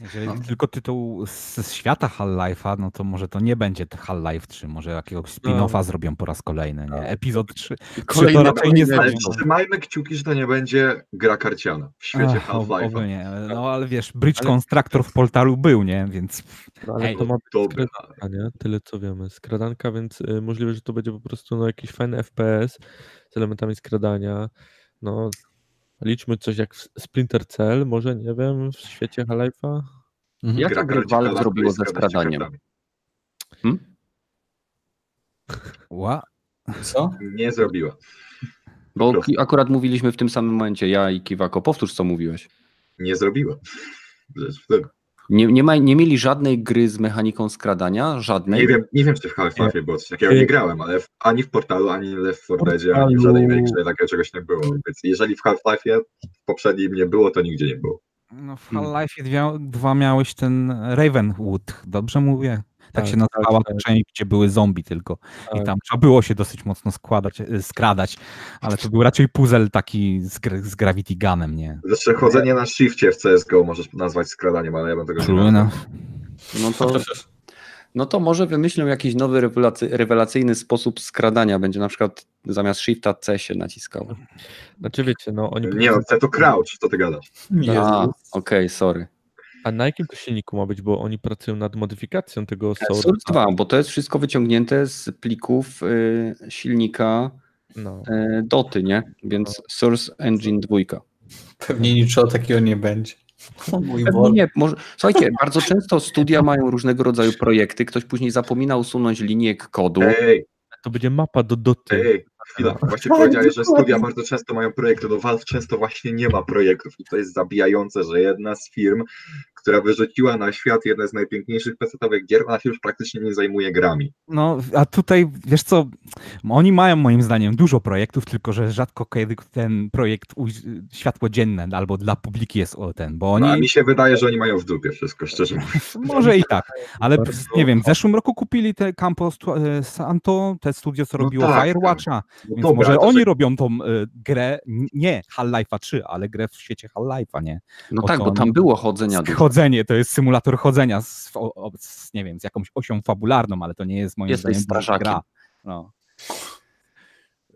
Jeżeli No. tylko tytuł z, świata Half-Life'a, no to może to nie będzie Half-Life 3, może jakiegoś spin-offa No. zrobią po raz kolejny, nie? Epizod 3. Kolejny- to raczej nie zrobią. trzymajmy kciuki, że to nie będzie gra karciana w świecie Half-Life'a. No ale wiesz, Bridge Ale- Constructor w portalu był, nie? Więc No, ale Ej, to ma skradanka, nie? Tyle co wiemy. Skradanka, więc y, możliwe, że to będzie po prostu no, jakiś fajny FPS z elementami skradania. No, liczmy coś jak w Splinter Cell, może, nie wiem, w świecie Half-Life'a. Gra gry karciana, Valve zrobiło ze skradaniem? kartami. ła, Co? Nie zrobiła. Bo akurat mówiliśmy w tym samym momencie, ja i Kiwako, powtórz co mówiłeś. Nie zrobiła. Rzecz w tym. Nie, nie, ma, nie mieli żadnej gry z mechaniką skradania, żadnej. Nie wiem, nie wiem, czy w Half-Life było coś takiego, nie grałem, ale w, ani w portalu, ani w Left 4 Deadzie, ani w żadnej innej grze takiego czegoś nie było. Więc jeżeli w Half-Life'ie w poprzednim nie było, to nigdzie nie było. no w. Half-Life 2, dwa miałeś ten Ravenwood, dobrze mówię? Tak, Tak, się nazywała tak, ta tak. część, gdzie były zombie tylko. I Tak. tam trzeba było się dosyć mocno składać, y, skradać, ale to był raczej puzzle taki z, z Gravity Gunem, nie? Zresztą chodzenie na shifcie w CSGO możesz nazwać skradaniem, ale ja bym tego nie True nazwał. enough. No to, no to może wymyślą jakiś nowy rewelacy, rewelacyjny sposób skradania. Będzie na przykład zamiast shifta C się naciskało. Znaczy wiecie, no oni... Nie, no, to crouch, co ty gadasz? A, okej, sorry. A na jakim to silniku ma być, bo oni pracują nad modyfikacją tego Source Source'a. 2, bo to jest wszystko wyciągnięte z plików y, silnika No. y, Doty, nie? Więc Source Engine 2. Pewnie niczego takiego nie będzie. O mój Boże. nie, może, słuchajcie, bardzo często studia mają różnego rodzaju projekty, ktoś później zapomina usunąć linijek kodu. Ej, To będzie mapa do doty. ej, chwila. Właśnie Tak, powiedziałeś, że studia bardzo często mają projekty. No Valve często właśnie nie ma projektów i to jest zabijające, że jedna z firm, która wyrzuciła na świat jedne z najpiękniejszych PC-owych gier, ona się już praktycznie nie zajmuje grami. No, a tutaj, wiesz co, oni mają moim zdaniem dużo projektów, tylko że rzadko kiedy ten projekt światło dzienne albo dla publiki jest o ten, bo oni, No, a mi się wydaje, że oni mają w dupie wszystko, szczerze mówiąc. może i tak, ale Bardzo nie wiem, w zeszłym roku kupili te Campos e, Santo, te studio, co No robiło tak, Firewatcha, No więc dobra, może oni że- robią tą e, grę, nie Half-Life'a 3, ale grę w świecie Half-Life'a, nie? No o tak, bo tam było chodzenia dużo. Chodzenie, to jest symulator chodzenia z, o, z, nie wiem, z jakąś osią fabularną, ale to nie jest moim Jesteś zdaniem strażakiem. gra. No.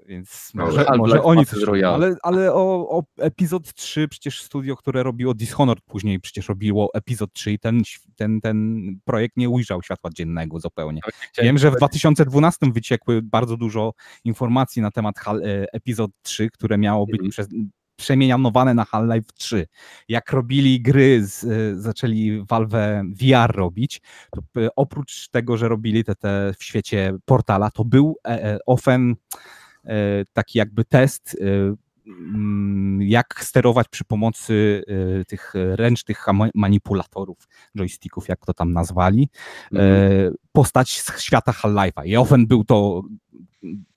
Więc może, Half-Life może oni coś robią, ale, ale o, o epizod 3 przecież studio, które robiło Dishonored później przecież robiło epizod 3 i ten, ten, ten projekt nie ujrzał światła dziennego zupełnie. Wiem, że w 2012 wyciekły bardzo dużo informacji na temat Hal- e, epizod 3, które miało być Mhm. przez, przemianowane na Half-Life 3. Jak robili gry, z, e, zaczęli Valve VR robić, to e, oprócz tego, że robili te, te w świecie portala, to był e, e, often e, taki jakby test e, jak sterować przy pomocy y, tych ręcznych manipulatorów, joysticków, jak to tam nazwali, Mhm. e, postać z świata Half-Life'a. I often był to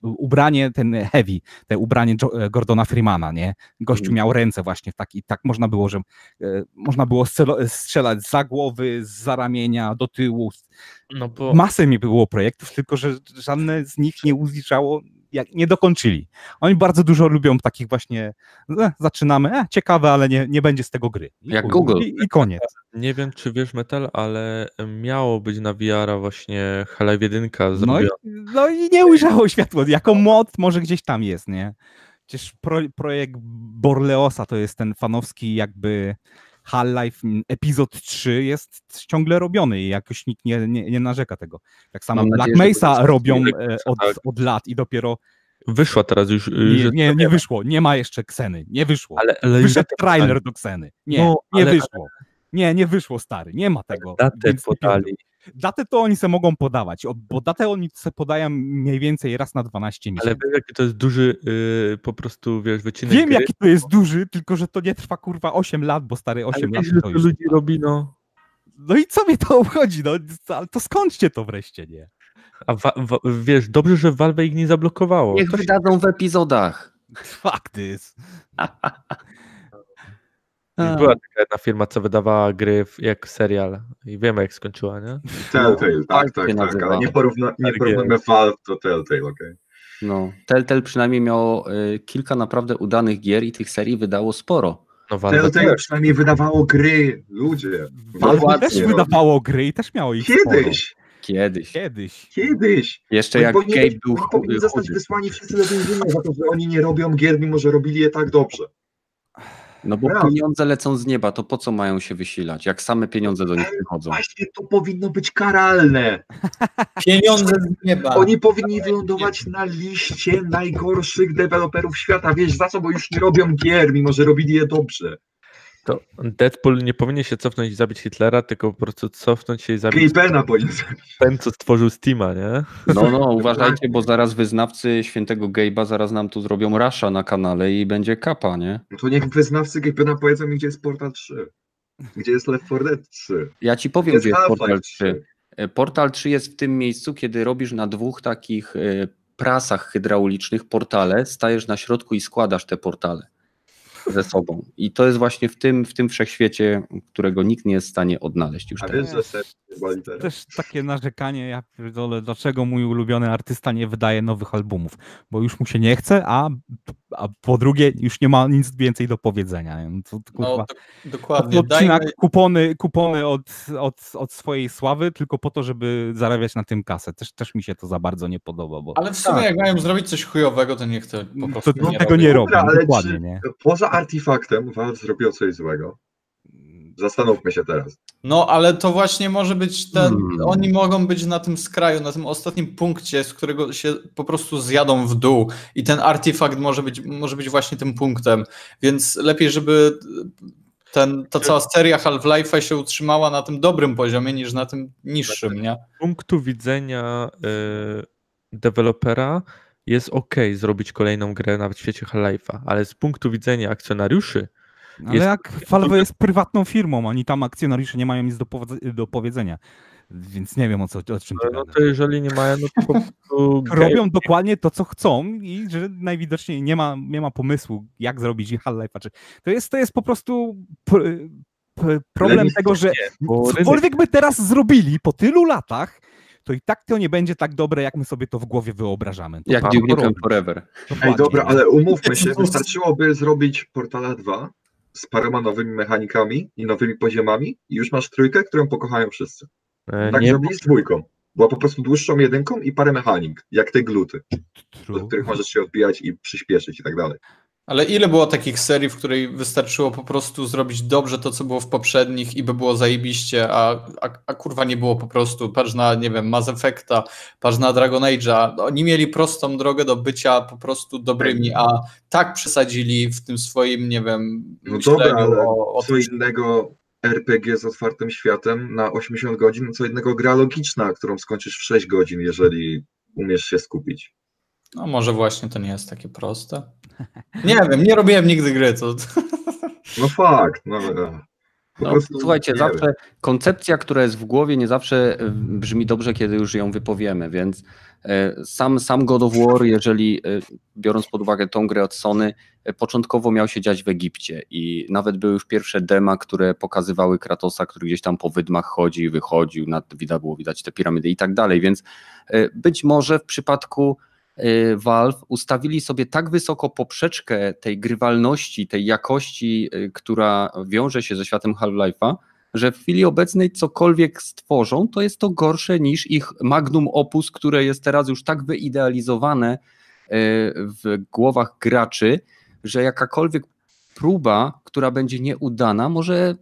ubranie, ten heavy, te ubranie Jo- Gordona Freemana, nie? Gościu Mhm. miał ręce właśnie w taki, tak można było, że e, można było strzelać za głowy, za ramienia, do tyłu. No bo Masę mi było projektów, tylko że żadne z nich nie uzliczało, jak, nie dokończyli. Oni bardzo dużo lubią takich właśnie, e, zaczynamy, e, ciekawe, ale nie, nie będzie z tego gry. I Jak chuj, Google. I, I koniec. nie wiem, czy wiesz Metal, ale miało być na VR-a właśnie Half-Life 1 No no i nie ujrzało światło. Jako mod może gdzieś tam jest, nie? Przecież pro, projekt Borleosa to jest ten fanowski jakby Half-Life epizod 3 jest ciągle robiony i jakoś nikt nie, nie, nie narzeka tego. Tak samo Mam Black nadzieję, Mesa robią e, Mesa, od, tak. od lat i dopiero Wyszła teraz już. y, nie, nie, nie wyszło, nie ma jeszcze Kseny, nie wyszło. Ale, ale Wyszedł trailer do Kseny. Nie, No, nie ale- wyszło. Nie, nie wyszło, stary, nie ma tego. Datę podali. Datę to oni se mogą podawać, bo datę oni se podają mniej więcej raz na 12 miesięcy. Ale wiesz, jaki to jest duży y, po prostu, wiesz, wycinek Wiem, gry? jaki to jest duży, tylko że to nie trwa kurwa 8 lat, bo stary 8 Ale lat wiesz, to to już. ludzi robi, no. No i co mnie to obchodzi? No, ale to skończcie to wreszcie, nie? A wa, wa, wiesz, dobrze, że Valve ich nie zablokowało. Niech To się- wydadzą w epizodach. Fuck this. Była taka jedna firma, co wydawała gry w- jak serial i wiemy, jak skończyła, nie? Telltale, tak, tak, tak, nazywa. ale nie, porówna, nie RGL. porównujmy Valve do Telltale, okej. No, Telltale przynajmniej miało y, kilka naprawdę udanych gier i tych serii wydało sporo. No Telltale przynajmniej wydawało gry, ludzie. Valve też wydawało gry i też miało ich sporo. Kiedyś, Kiedyś. Kiedyś. kiedyś. Jeszcze Oni jak powinni, Gabe był powinni zostać wysłani wszyscy do więzienia za to, że oni nie robią gier, mimo że robili je tak dobrze. No bo Prawda. pieniądze lecą z nieba, to po co mają się wysilać, jak same pieniądze do nich przychodzą? Właśnie to powinno być karalne. Pieniądze z nieba. Oni powinni wylądować na liście najgorszych deweloperów świata. Wiesz za co, bo już nie robią gier, mimo że robili je dobrze. To Deadpool nie powinien się cofnąć i zabić Hitlera, tylko po prostu cofnąć się i zabić Creepena powinien ten, co stworzył Steama, nie? No, no, uważajcie, bo zaraz wyznawcy świętego Gabe'a zaraz nam tu zrobią rasza na kanale i będzie kapa, nie? No to niech wyznawcy Creepena powiedzą mi, gdzie jest Portal 3. Gdzie jest Left 4 Dead 3. Ja ci powiem, Jest gdzie jest Half-Life Portal 3. 3. E, Portal 3 jest w tym miejscu, kiedy robisz na dwóch takich e, prasach hydraulicznych portale, stajesz na środku i składasz te portale ze sobą. I to jest właśnie w tym, w tym wszechświecie, którego nikt nie jest w stanie odnaleźć już A teraz. wiesz, że. Też takie narzekanie, ja pierdolę, dlaczego mój ulubiony artysta nie wydaje nowych albumów, bo już mu się nie chce, a, a po drugie już nie ma nic więcej do powiedzenia. nie? No to, No, kurwa, do, dokładnie. odcina Dajmy, kupony, kupony od, od, od swojej sławy tylko po to, żeby zarabiać na tym kasę. Też, też mi się to za bardzo nie podoba, bo ale w sumie jak mają zrobić coś chujowego, to niech to po prostu to, to nie tego robią. nie Dobra, robią, ale dokładnie, czy- nie? Poza artefaktem Valve zrobiło coś złego. Zastanówmy się teraz. No, ale to właśnie może być ten. Hmm. Oni mogą być na tym skraju, na tym ostatnim punkcie, z którego się po prostu zjadą w dół. I ten artefakt może być, może być właśnie tym punktem. Więc lepiej, żeby ten, ta cała seria Half-Life'a się utrzymała na tym dobrym poziomie niż na tym niższym, nie? Z punktu widzenia y, dewelopera jest ok zrobić kolejną grę nawet w świecie Half-Life'a, ale z punktu widzenia akcjonariuszy Ale Jest- jak Valve jest prywatną firmą, oni tam akcjonariusze nie mają nic do, do powiedzenia. Więc nie wiem o, co, o czym ty no to jeżeli nie mają, no to po prostu Robią dokładnie to, co chcą i że najwidoczniej nie ma, nie ma pomysłu, jak zrobić Half-Life. Czy- To jest, to jest po prostu problem tego, że cokolwiek by teraz zrobili po tylu latach, to i tak to nie będzie tak dobre, jak my sobie to w głowie wyobrażamy. To Jak Duke Nukem. Forever. Ej, Dokładnie. dobra, ale umówmy się, wystarczyłoby zrobić Portala 2 z paroma nowymi mechanikami i nowymi poziomami i już masz trójkę, którą pokochają wszyscy. e, Tak nie, zrobili z dwójką. Była po prostu dłuższą jedynką i parę mechanik, jak te gluty, True. od których możesz się odbijać i przyspieszyć i tak dalej. Ale ile było takich serii, w której wystarczyło po prostu zrobić dobrze to, co było w poprzednich i by było zajebiście, a, a, a kurwa nie było po prostu. Patrz na, nie wiem, Mass Effecta, patrz na Dragon Age'a. Oni mieli prostą drogę do bycia po prostu dobrymi, a tak przesadzili w tym swoim, nie wiem, No dobra, ale o, o co innego RPG z otwartym światem na 80 godzin, co innego gra logiczna, którą skończysz w 6 godzin, jeżeli umiesz się skupić. No może właśnie to nie jest takie proste. Nie wiem, nie robiłem nigdy gry, to... No fakt, no. no. Po No, słuchajcie, zawsze koncepcja, która jest w głowie, nie zawsze e, brzmi dobrze, kiedy już ją wypowiemy, więc e, sam, sam God of War, jeżeli e, biorąc pod uwagę tą grę od Sony, e, początkowo miał się dziać w Egipcie i nawet były już pierwsze dema, które pokazywały Kratosa, który gdzieś tam po wydmach chodzi, wychodził, nad, widać było widać te piramidy i tak dalej, więc e, być może w przypadku e, Valve ustawili sobie tak wysoko poprzeczkę tej grywalności, tej jakości, e, która wiąże się ze światem Half-Life'a, że w chwili obecnej cokolwiek stworzą, to jest to gorsze niż ich magnum opus, które jest teraz już tak wyidealizowane e, w głowach graczy, że jakakolwiek próba, która będzie nieudana, może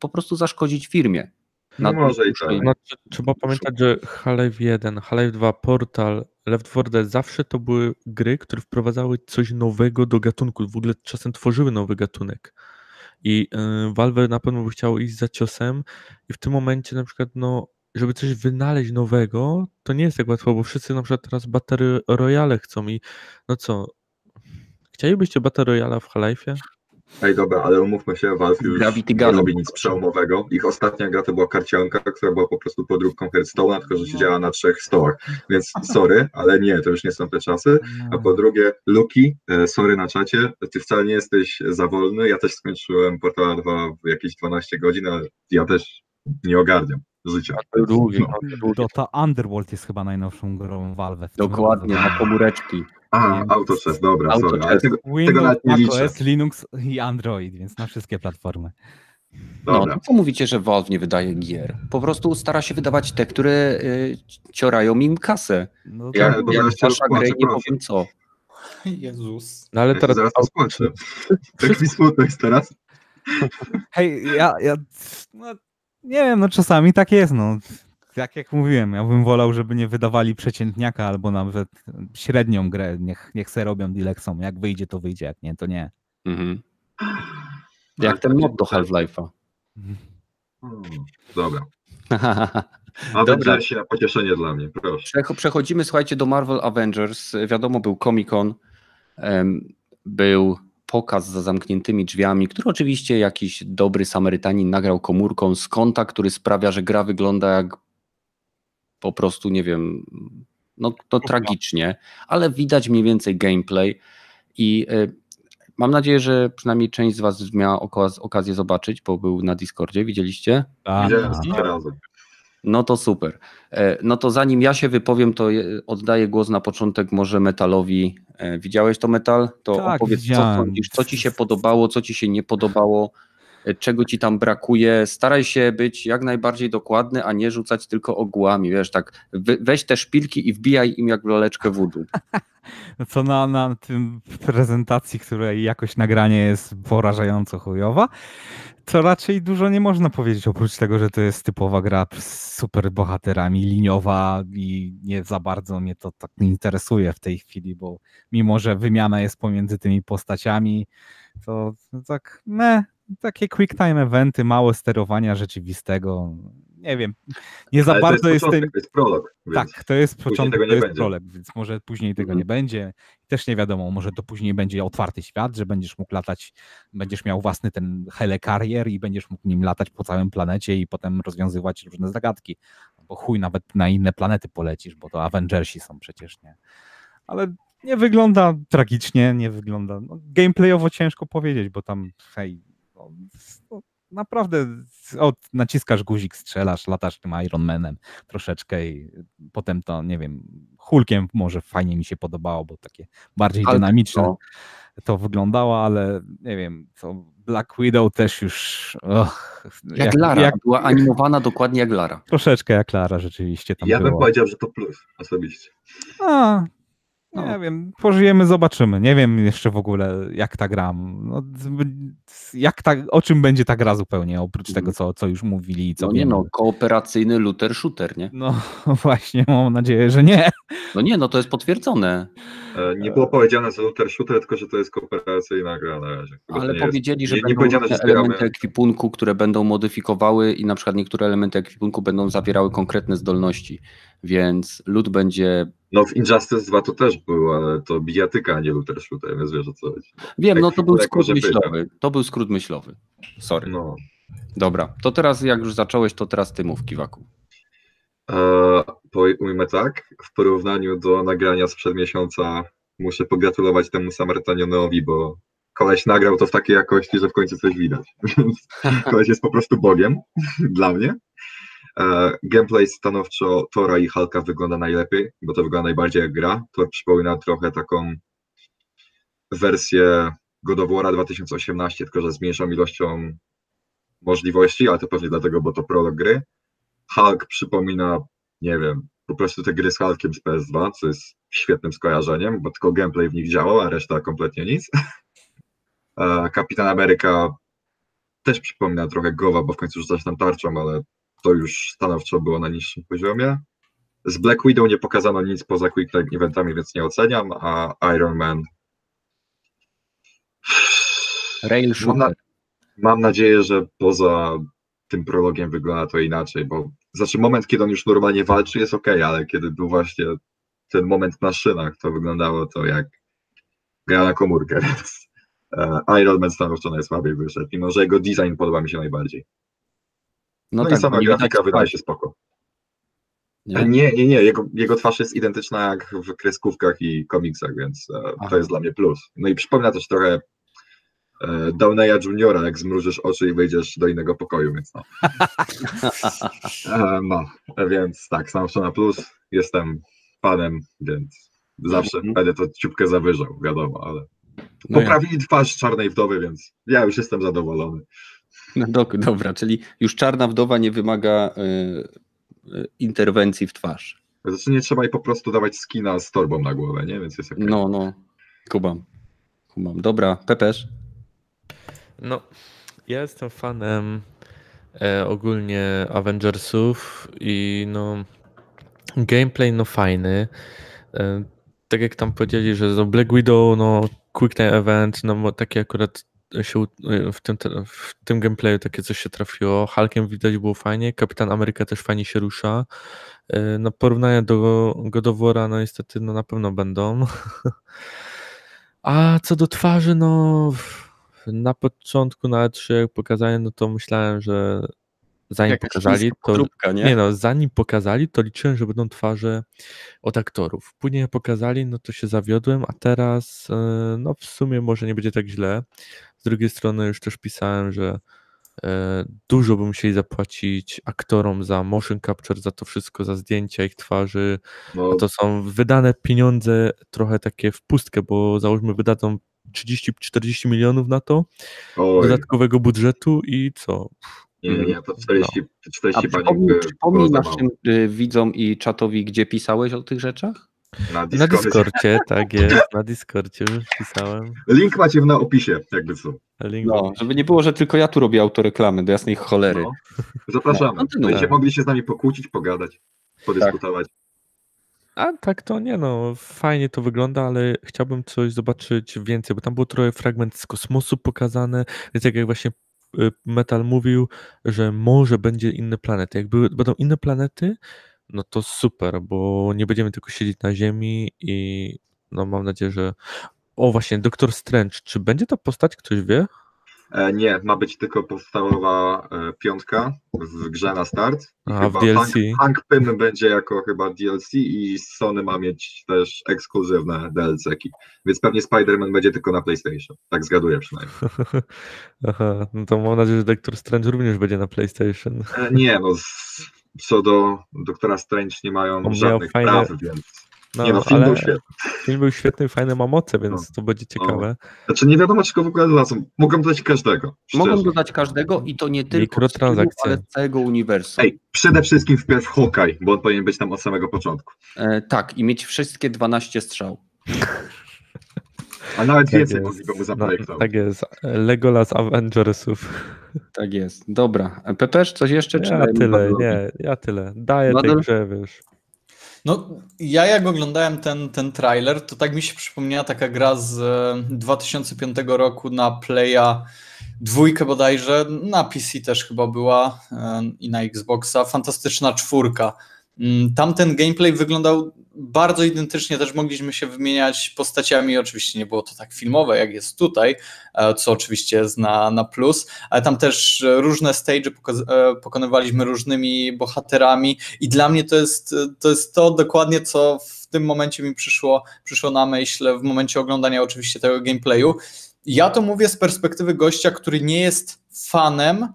po prostu zaszkodzić firmie. No Na może i tak. Znaczy, trzeba pamiętać, że Half-Life 1, Half-Life 2, Portal, Left 4 Dead zawsze to były gry, które wprowadzały coś nowego do gatunku. W ogóle czasem tworzyły nowy gatunek. I y, Valve na pewno by chciało iść za ciosem i w tym momencie na przykład, no, żeby coś wynaleźć nowego, to nie jest tak łatwo, bo wszyscy na przykład teraz Battle Royale chcą i no co, chcielibyście Battle Royale w Half-Life'ie? Ej, dobra, ale umówmy się, Valve już Gravity nie robi nic przełomowego. Ich ostatnia gra to była karcianka, która była po prostu podróbką Hearthstone'a, tylko że siedziała na trzech stołach. Więc sorry, ale nie, to już nie są te czasy. A po drugie, Luki, e, sorry na czacie, ty wcale nie jesteś za wolny. Ja też skończyłem Portala 2 w jakieś 12 godzin, ale ja też nie ogarniam życia. No. długie. Dota Underworld jest chyba najnowszą grą Valve. Dokładnie, roku. na komóreczki. A, autochess, dobra, sorry, ale tego, tego Windows, nawet nie liczę. macOS, Linux i Android, więc na wszystkie platformy. No, Dobra. to co mówicie, że Valve nie wydaje gier? Po prostu stara się wydawać te, które y, ciorają im kasę. No Ja- to- rozpłaczę, grę, nie powiem co. Jezus. No ale Ja teraz zaraz to spłaczę. Tak mi smutno jest teraz. Hej, ja, ja no, nie wiem, no czasami tak jest, no. Tak jak mówiłem, ja bym wolał, żeby nie wydawali przeciętniaka albo nawet średnią grę, niech, niech se robią dileksom, jak wyjdzie to wyjdzie, jak nie, to nie. Mhm. Jak ten mod do Half-Life'a. Hmm, Dobra. Dobra. Na pocieszenie dla mnie, proszę. Przecho- Przechodzimy, słuchajcie, do Marvel Avengers. Wiadomo, był Comic-Con, był pokaz za zamkniętymi drzwiami, który oczywiście jakiś dobry Samarytanin nagrał komórką z konta, który sprawia, że gra wygląda jak po prostu, nie wiem, no to tragicznie, ale widać mniej więcej gameplay i y, mam nadzieję, że przynajmniej część z Was miała okaz- okazję zobaczyć, bo był na Discordzie, widzieliście? Tak, Widziałem tak. razy. No to super. E, No to zanim ja się wypowiem, to oddaję głos na początek może Metalowi. E, Widziałeś to Metal? To Tak, opowiedz, co sądzisz, co ci się podobało, co ci się nie podobało, czego ci tam brakuje. Staraj się być jak najbardziej dokładny, a nie rzucać tylko ogłami. Wiesz, tak, we- weź te szpilki i wbijaj im jak laleczkę wódu. Co na, na tym prezentacji, której jakoś nagranie jest porażająco chujowa, to raczej dużo nie można powiedzieć, oprócz tego, że to jest typowa gra z super bohaterami, liniowa i nie za bardzo mnie to tak nie interesuje w tej chwili, bo mimo, że wymiana jest pomiędzy tymi postaciami, to, to tak, me, takie quick time eventy, mało sterowania rzeczywistego, nie wiem, nie za Ale to bardzo jest jestem... początek, to jest prolog. Tak, to jest początek, to jest prolog, więc może później tego Mhm. nie będzie. Też nie wiadomo, może to później będzie otwarty świat, że będziesz mógł latać, będziesz miał własny ten helicarrier i będziesz mógł nim latać po całym planecie i potem rozwiązywać różne zagadki. Bo chuj, nawet na inne planety polecisz, bo to Avengersi są przecież, nie? Ale nie wygląda tragicznie, nie wygląda... No, gameplayowo ciężko powiedzieć, bo tam, hej, no, no, naprawdę o, naciskasz guzik, strzelasz, latasz tym Iron Manem troszeczkę i potem to, nie wiem, Hulkiem może fajnie mi się podobało, bo takie bardziej Hulk, dynamiczne no. to wyglądało, ale nie wiem, to Black Widow też już och, Jak, Lara, była animowana dokładnie jak Lara. troszeczkę jak Lara rzeczywiście tam ja bym było. powiedział, że to plus osobiście. A, nie No. wiem, pożyjemy, zobaczymy. Nie wiem jeszcze w ogóle, jak ta gra. No, jak ta, o czym będzie ta gra zupełnie, oprócz tego, co, co już mówili i co No nie wiemy. no, kooperacyjny looter shooter, nie? No właśnie, mam nadzieję, że nie. No nie, no to jest potwierdzone. E, Nie było powiedziane, że looter shooter, tylko że to jest kooperacyjna gra na razie. Ale nie jest- powiedzieli, że nie, nie będą powiedziane, że elementy ekwipunku, które będą modyfikowały i na przykład niektóre elementy ekwipunku będą zawierały konkretne zdolności. Więc lód będzie... No w Injustice 2 to też było, ale to bijatyka, a nie looter shooter, więc wiesz o co chodzi. Wiem, no to był skrót myślowy. To był skrót myślowy. Sorry. No. Dobra, to teraz jak już zacząłeś, to teraz ty mów, Kiwaku. E, ujmę tak, w porównaniu do nagrania sprzed miesiąca muszę pogratulować temu Samarytanionowi, bo koleś nagrał to w takiej jakości, że w końcu coś widać. Więc koleś jest po prostu bogiem dla mnie. E, gameplay stanowczo Tora i Halka wygląda najlepiej, bo to wygląda najbardziej jak gra. Tor przypomina trochę taką wersję God of War'a 2018, tylko że z mniejszą ilością możliwości, ale to pewnie dlatego, bo to prolog gry. Hulk przypomina, nie wiem, po prostu te gry z Hulkiem z PS2, co jest świetnym skojarzeniem, bo tylko gameplay w nich działał, a reszta kompletnie nic. E, Kapitan Ameryka też przypomina trochę Gowa, bo w końcu rzucać tam tarczą, ale to już stanowczo było na niższym poziomie. Z Black Widow nie pokazano nic poza Quick Time eventami, więc nie oceniam, a Iron Man Rail Mam, na, mam nadzieję, że poza tym prologiem wygląda to inaczej, bo znaczy moment, kiedy on już normalnie walczy jest ok, ale kiedy był właśnie ten moment na szynach, to wyglądało to jak gra na komórkę, więc e, Iron Man stanowczo najsłabiej wyszedł, mimo że jego design podoba mi się najbardziej. No, tak, i sama grafika wydaje się spoko. nie? Nie, nie, nie, jego, jego twarz jest identyczna jak w kreskówkach i komiksach, więc e, Aha. to jest dla mnie plus. No i przypomina też trochę e, Downeya Juniora, jak zmrużysz oczy i wejdziesz do innego pokoju, więc no. E, no, więc tak, stanowczo na plus. Jestem fanem, więc zawsze Mhm. będę to ciupkę zawyżał, wiadomo, ale No ja- poprawili twarz Czarnej Wdowy, więc ja już jestem zadowolony. No, do, dobra, czyli już czarna wdowa nie wymaga y, y, interwencji w twarz. Znaczy nie trzeba jej po prostu dawać skina z torbą na głowę, nie? Więc jest okej. No, no. Kubam. Kubam. Dobra, Pepesz. No, ja jestem fanem e, ogólnie Avengersów i no gameplay no fajny. E, tak jak tam powiedzieli, że no Black Widow, no Quick Time Event, no takie akurat się e, w tym, w tym gameplayu takie coś się trafiło. Hulkiem widać było fajnie, Kapitan Ameryka też fajnie się rusza. E, No porównania do God of War'a, no niestety no na pewno będą. A co do twarzy, no na początku na E3 jak pokazali, no to myślałem, że zanim Jakaś pokazali, to podróbka, nie? nie no, zanim pokazali, to liczyłem, że będą twarze od aktorów. Później pokazali, no to się zawiodłem, a teraz e, no w sumie może nie będzie tak źle. Z drugiej strony już też pisałem, że e, dużo by musieli zapłacić aktorom za motion capture, za to wszystko, za zdjęcia ich twarzy. No, To są wydane pieniądze trochę takie w pustkę, bo załóżmy wydadzą 30-40 milionów na to oj, dodatkowego budżetu i co? nie, nie, to 40, A 40 pani przypomnij, by przypomnij naszym y, widzom i czatowi, gdzie pisałeś o tych rzeczach? Na Na Discordzie. Discordzie, tak jest, na Discordzie już pisałem. Link macie na opisie, jakby co. Link No, żeby nie było, że tylko ja tu robię autoreklamy, do jasnej cholery. No. Zapraszamy. No. Będziecie mogli się z nami pokłócić, pogadać, podyskutować. A tak to nie no, fajnie to wygląda, ale chciałbym coś zobaczyć więcej, bo tam było trochę fragment z kosmosu pokazane, więc jak, jak właśnie y, Metal mówił, że może będzie inne planety. Jak były, będą inne planety, no to super, bo nie będziemy tylko siedzieć na Ziemi i no mam nadzieję, że o właśnie, Doktor Strange, czy będzie ta postać, ktoś wie? E, nie, ma być tylko podstawowa e, piątka w grze na start. I A, w DLC? Hank, Hank Pym będzie jako chyba DLC i Sony ma mieć też ekskluzywne DLC-ki. Więc pewnie Spider-Man będzie tylko na PlayStation. Tak zgaduję przynajmniej. Aha, no to mam nadzieję, że Doktor Strange również będzie na PlayStation. E, nie, no z, co do Doktora Strange nie mają miał żadnych fajne- praw, więc... No, nie no, film ale był świetny. film był świetny, fajne ma moce, więc No. to będzie ciekawe. Znaczy nie wiadomo, czego w ogóle dodadzą. Mogą dodać każdego. Mogą szczerze. dodać każdego i to nie tylko z filmu, ale z całego uniwersum. Ej, przede wszystkim wpierw Hawkeye, bo on powinien być tam od samego początku. E, tak, i mieć wszystkie 12 strzał. A nawet Tak więcej jest. mogliby mu No, zaprojektować. tak jest. Legolas Avengersów. Tak jest. Dobra. E, Pepesz, coś jeszcze? Ja tyle, nie, ja tyle. Daję tej grze, wiesz. No, ja jak oglądałem ten, ten trailer, to tak mi się przypomniała taka gra z e, 2005 roku na Playa dwójkę bodajże, na PC też chyba była e, i na Xboxa, fantastyczna czwórka. Mm, tamten gameplay wyglądał bardzo identycznie, też mogliśmy się wymieniać postaciami, oczywiście nie było to tak filmowe, jak jest tutaj, e, co oczywiście jest na, plus, ale tam też różne stage e, pokonywaliśmy różnymi bohaterami i dla mnie to jest to, jest to dokładnie, co w tym momencie mi przyszło, przyszło na myśl w momencie oglądania oczywiście tego gameplayu. Ja to mówię z perspektywy gościa, który nie jest fanem e,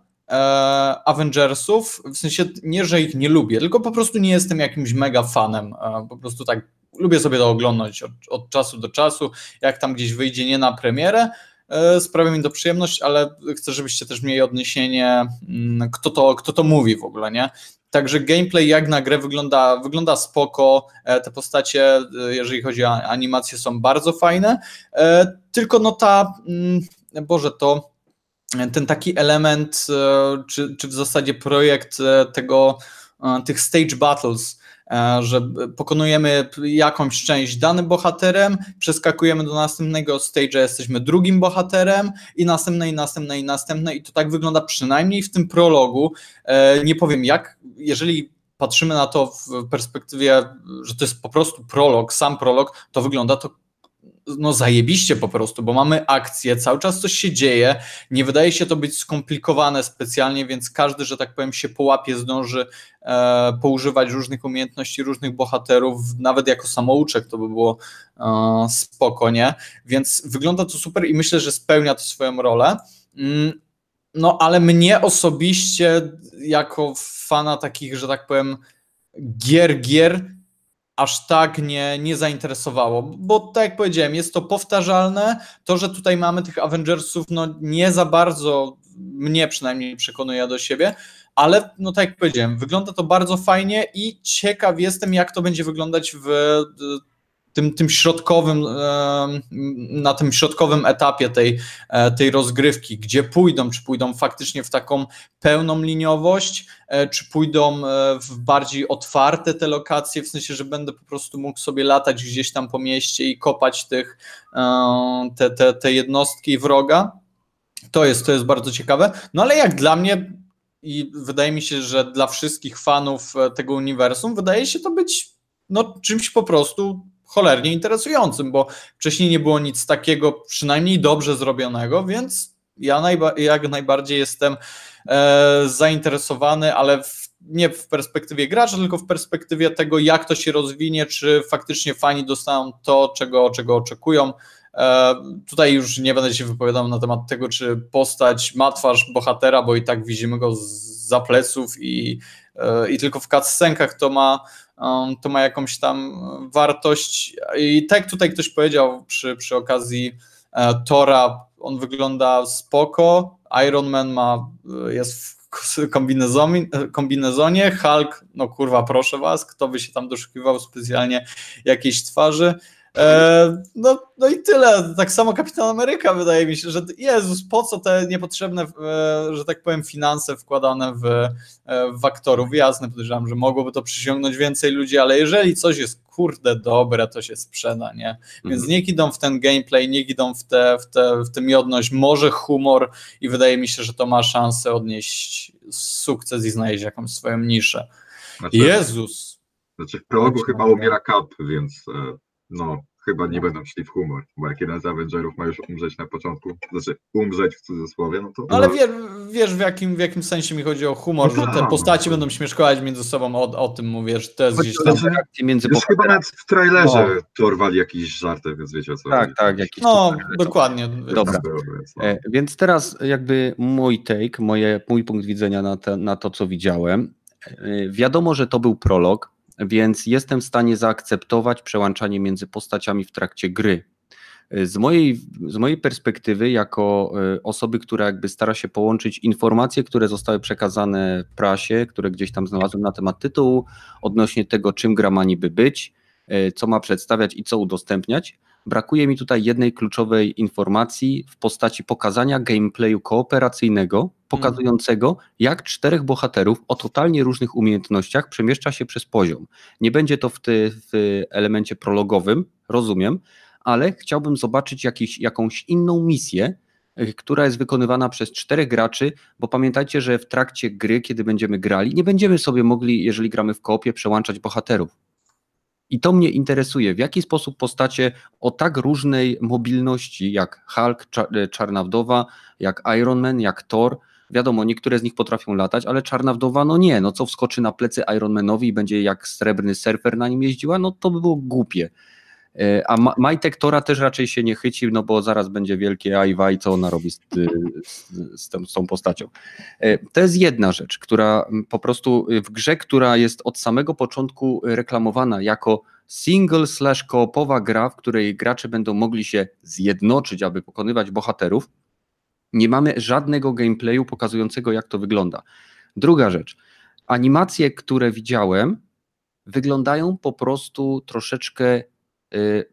Avengersów, w sensie nie, że ich nie lubię, tylko po prostu nie jestem jakimś mega fanem. E, po prostu tak lubię sobie to oglądać od, od, czasu do czasu, jak tam gdzieś wyjdzie nie na premierę, e, sprawia mi to przyjemność, ale chcę, żebyście też mieli odniesienie, mm, kto to, kto to mówi w ogóle, nie? Także gameplay jak na grę wygląda, wygląda spoko. E, te postacie, e, jeżeli chodzi o animacje, są bardzo fajne. E, tylko no ta, mm, Boże, to ten taki element, czy, czy w zasadzie projekt tego, tych stage battles, E, że pokonujemy jakąś część danym bohaterem, przeskakujemy do następnego stage'a, jesteśmy drugim bohaterem i następne, i następne, i następne i to tak wygląda przynajmniej w tym prologu. E, nie powiem jak, jeżeli patrzymy na to w perspektywie, że to jest po prostu prolog, sam prolog, to wygląda to no zajebiście po prostu, bo mamy akcję, cały czas coś się dzieje, nie wydaje się to być skomplikowane specjalnie, więc każdy, że tak powiem, się połapie, zdąży e, poużywać różnych umiejętności, różnych bohaterów, nawet jako samouczek to by było e, spoko, nie? Więc wygląda to super i myślę, że spełnia to swoją rolę. Mm, no, ale mnie osobiście, jako fana takich, że tak powiem, gier, gier, aż tak nie, nie zainteresowało, bo tak jak powiedziałem, jest to powtarzalne. To, że tutaj mamy tych Avengersów, no nie za bardzo mnie przynajmniej przekonuje do siebie, ale no tak jak powiedziałem, wygląda to bardzo fajnie i ciekaw jestem, jak to będzie wyglądać w tym, tym środkowym, na tym środkowym etapie tej, e, tej rozgrywki, gdzie pójdą, czy pójdą faktycznie w taką pełną liniowość, e, czy pójdą e, w bardziej otwarte te lokacje, w sensie, że będę po prostu mógł sobie latać gdzieś tam po mieście i kopać tych, te, te, te jednostki wroga. To jest, to jest bardzo ciekawe. No ale jak dla mnie i wydaje mi się, że dla wszystkich fanów tego uniwersum wydaje się to być no, czymś po prostu cholernie interesującym, bo wcześniej nie było nic takiego przynajmniej dobrze zrobionego, więc ja najba jak najbardziej jestem e, zainteresowany, ale w, nie w perspektywie gracza, tylko w perspektywie tego, jak to się rozwinie, czy faktycznie fani dostaną to, czego, czego oczekują. E, tutaj już nie będę się wypowiadał na temat tego, czy postać ma twarz bohatera, bo i tak widzimy go za pleców i, e, i tylko w cutscenkach to ma to ma jakąś tam wartość. I tak tutaj ktoś powiedział przy, przy okazji e, Tora, on wygląda spoko, Iron Man ma, e, jest w kombinezonie, kombinezonie, Hulk, no kurwa proszę was, kto by się tam doszukiwał specjalnie jakiejś twarzy, E, no, no i tyle. Tak samo Kapitan Ameryka wydaje mi się, że Jezus, po co te niepotrzebne, e, że tak powiem, finanse wkładane w, e, w aktorów? Jasne, podejrzewam, że mogłoby to przyciągnąć więcej ludzi, ale jeżeli coś jest kurde dobre, to się sprzeda, nie? Więc mhm. niech idą w ten gameplay, niech idą w tę w te, w te miodność, może humor i wydaje mi się, że to ma szansę odnieść sukces i znaleźć jakąś swoją niszę. Znaczy, Jezus! Znaczy w progu chyba umiera Cap, więc no, chyba nie będą szli w humor, bo jak jeden z Avengerów ma już umrzeć na początku, znaczy umrzeć w cudzysłowie, no to... Ale wiesz, wiesz w, jakim, w jakim sensie mi chodzi o humor, no że te postaci będą śmieszkować między sobą, o, o tym mówię, że to jest gdzieś tam... Znaczy, między już chyba nawet w trailerze no. torwali jakiś żarty, więc wiecie o co Tak, tak, jakiś No, dokładnie. Dobra, no. E, więc teraz jakby mój take, moje, mój punkt widzenia na, te, na to, co widziałem. E, wiadomo, że to był prolog, więc jestem w stanie zaakceptować przełączanie między postaciami w trakcie gry. Z mojej, z mojej perspektywy, jako e, osoby, która jakby stara się połączyć informacje, które zostały przekazane prasie, które gdzieś tam znalazłem na temat tytułu, odnośnie tego, czym gra ma niby być, e, co ma przedstawiać i co udostępniać, Brakuje mi tutaj jednej kluczowej informacji w postaci pokazania gameplayu kooperacyjnego, pokazującego, jak czterech bohaterów o totalnie różnych umiejętnościach przemieszcza się przez poziom. Nie będzie to w, ty, w elemencie prologowym, rozumiem, ale chciałbym zobaczyć jakiś, jakąś inną misję, y, która jest wykonywana przez czterech graczy, bo pamiętajcie, że w trakcie gry, kiedy będziemy grali, nie będziemy sobie mogli, jeżeli gramy w koopie, przełączać bohaterów. I to mnie interesuje, w jaki sposób postacie o tak różnej mobilności, jak Hulk, y, Czarna Wdowa, jak Iron Man, jak Thor, wiadomo, niektóre z nich potrafią latać, ale Czarna Wdowa, no nie, no co wskoczy na plecy Ironmanowi i będzie jak srebrny surfer na nim jeździła, no to by było głupie. E, a Majtek Tora też raczej się nie chyci, no bo zaraz będzie wielkie ajwaj, co ona robi z, z, z, tą, z tą postacią. E, to jest jedna rzecz, która po prostu w grze, która jest od samego początku reklamowana jako single slash koopowa gra, w której gracze będą mogli się zjednoczyć, aby pokonywać bohaterów, nie mamy żadnego gameplayu pokazującego, jak to wygląda. Druga rzecz. Animacje, które widziałem, wyglądają po prostu troszeczkę. Yy,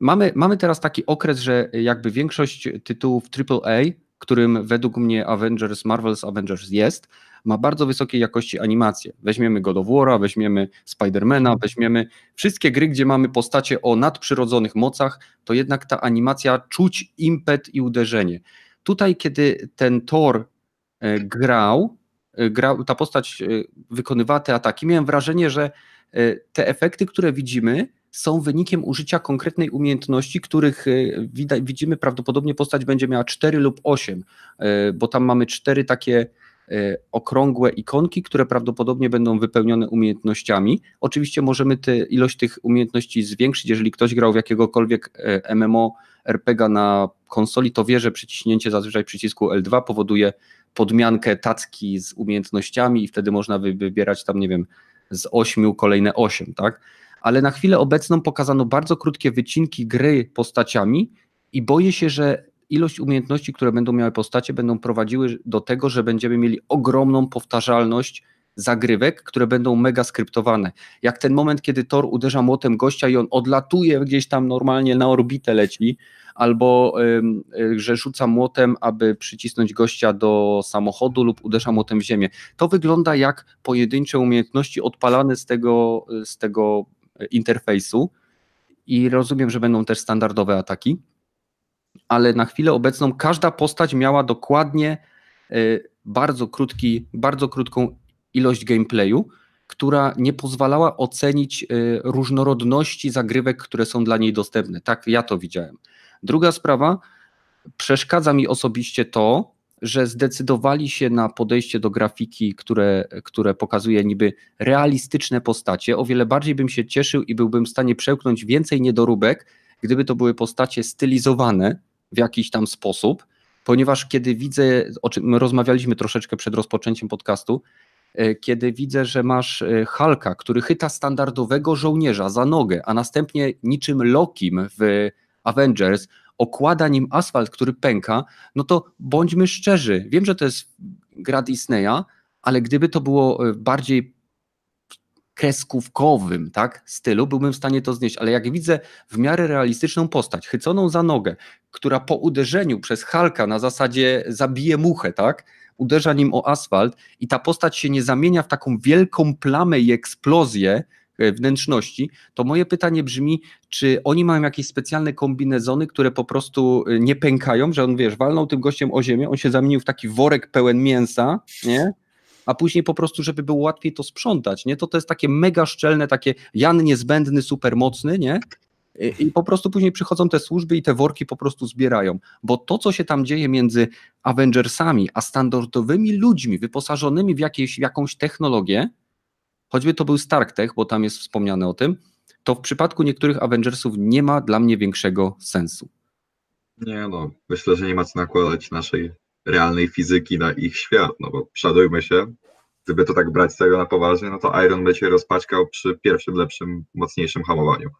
mamy, mamy teraz taki okres, że jakby większość tytułów AAA, którym według mnie Avengers, Marvel's Avengers jest, ma bardzo wysokiej jakości animacje. Weźmiemy God of War'a, weźmiemy Spidermana, weźmiemy wszystkie gry, gdzie mamy postacie o nadprzyrodzonych mocach, to jednak ta animacja czuć impet i uderzenie. Tutaj, kiedy ten Thor e, grał, e, grał, ta postać e, wykonywała te ataki, miałem wrażenie, że te efekty, które widzimy, są wynikiem użycia konkretnej umiejętności, których widzimy prawdopodobnie postać będzie miała 4 lub 8, bo tam mamy cztery takie okrągłe ikonki, które prawdopodobnie będą wypełnione umiejętnościami. Oczywiście możemy tę ilość tych umiejętności zwiększyć, jeżeli ktoś grał w jakiegokolwiek MMO RPG na konsoli, to wie, że przyciśnięcie zazwyczaj przycisku L2 powoduje podmiankę tacki z umiejętnościami i wtedy można wybierać tam, nie wiem, z 8 kolejne 8, tak? Ale na chwilę obecną pokazano bardzo krótkie wycinki gry postaciami i boję się, że ilość umiejętności, które będą miały postacie, będą prowadziły do tego, że będziemy mieli ogromną powtarzalność zagrywek, które będą mega skryptowane. Jak ten moment, kiedy Thor uderza młotem gościa i on odlatuje gdzieś tam normalnie na orbitę leci, albo y, że rzuca młotem, aby przycisnąć gościa do samochodu lub uderza młotem w ziemię. To wygląda jak pojedyncze umiejętności odpalane z tego, z tego interfejsu i rozumiem, że będą też standardowe ataki, ale na chwilę obecną każda postać miała dokładnie y, bardzo krótki, bardzo krótką ilość gameplayu, która nie pozwalała ocenić y, różnorodności zagrywek, które są dla niej dostępne. Tak ja to widziałem. Druga sprawa, przeszkadza mi osobiście to, że zdecydowali się na podejście do grafiki, które, które pokazuje niby realistyczne postacie. O wiele bardziej bym się cieszył i byłbym w stanie przełknąć więcej niedoróbek, gdyby to były postacie stylizowane w jakiś tam sposób, ponieważ kiedy widzę, o czym rozmawialiśmy troszeczkę przed rozpoczęciem podcastu, e, kiedy widzę, że masz e, Halka, który chyta standardowego żołnierza za nogę, a następnie niczym Lokim w Avengers okłada nim asfalt, który pęka, no to bądźmy szczerzy. Wiem, że to jest gra Disneya, ale gdyby to było e, bardziej kreskówkowym tak, stylu, byłbym w stanie to znieść, ale jak widzę w miarę realistyczną postać, chyconą za nogę, która po uderzeniu przez Halka na zasadzie zabije muchę, tak, uderza nim o asfalt i ta postać się nie zamienia w taką wielką plamę i eksplozję, wnętrzności, to moje pytanie brzmi, czy oni mają jakieś specjalne kombinezony, które po prostu e, nie pękają, że on, wiesz, walnął tym gościem o ziemię, on się zamienił w taki worek pełen mięsa, nie? a później po prostu, żeby było łatwiej to sprzątać, nie? To to jest takie mega szczelne, takie Jan niezbędny, super mocny, nie? I po prostu później przychodzą te służby i te worki po prostu zbierają. Bo to, co się tam dzieje między Avengersami, a standardowymi ludźmi wyposażonymi w, jakieś, jakąś technologię, choćby to był Stark Tech, bo tam jest wspomniane o tym, to w przypadku niektórych Avengersów nie ma dla mnie większego sensu. Nie no, myślę, że nie ma co nakładać naszej realnej fizyki na ich świat, no bo szadujmy się, gdyby to tak brać serio na poważnie, no to Iron by się rozpaczkał przy pierwszym, lepszym, mocniejszym hamowaniu.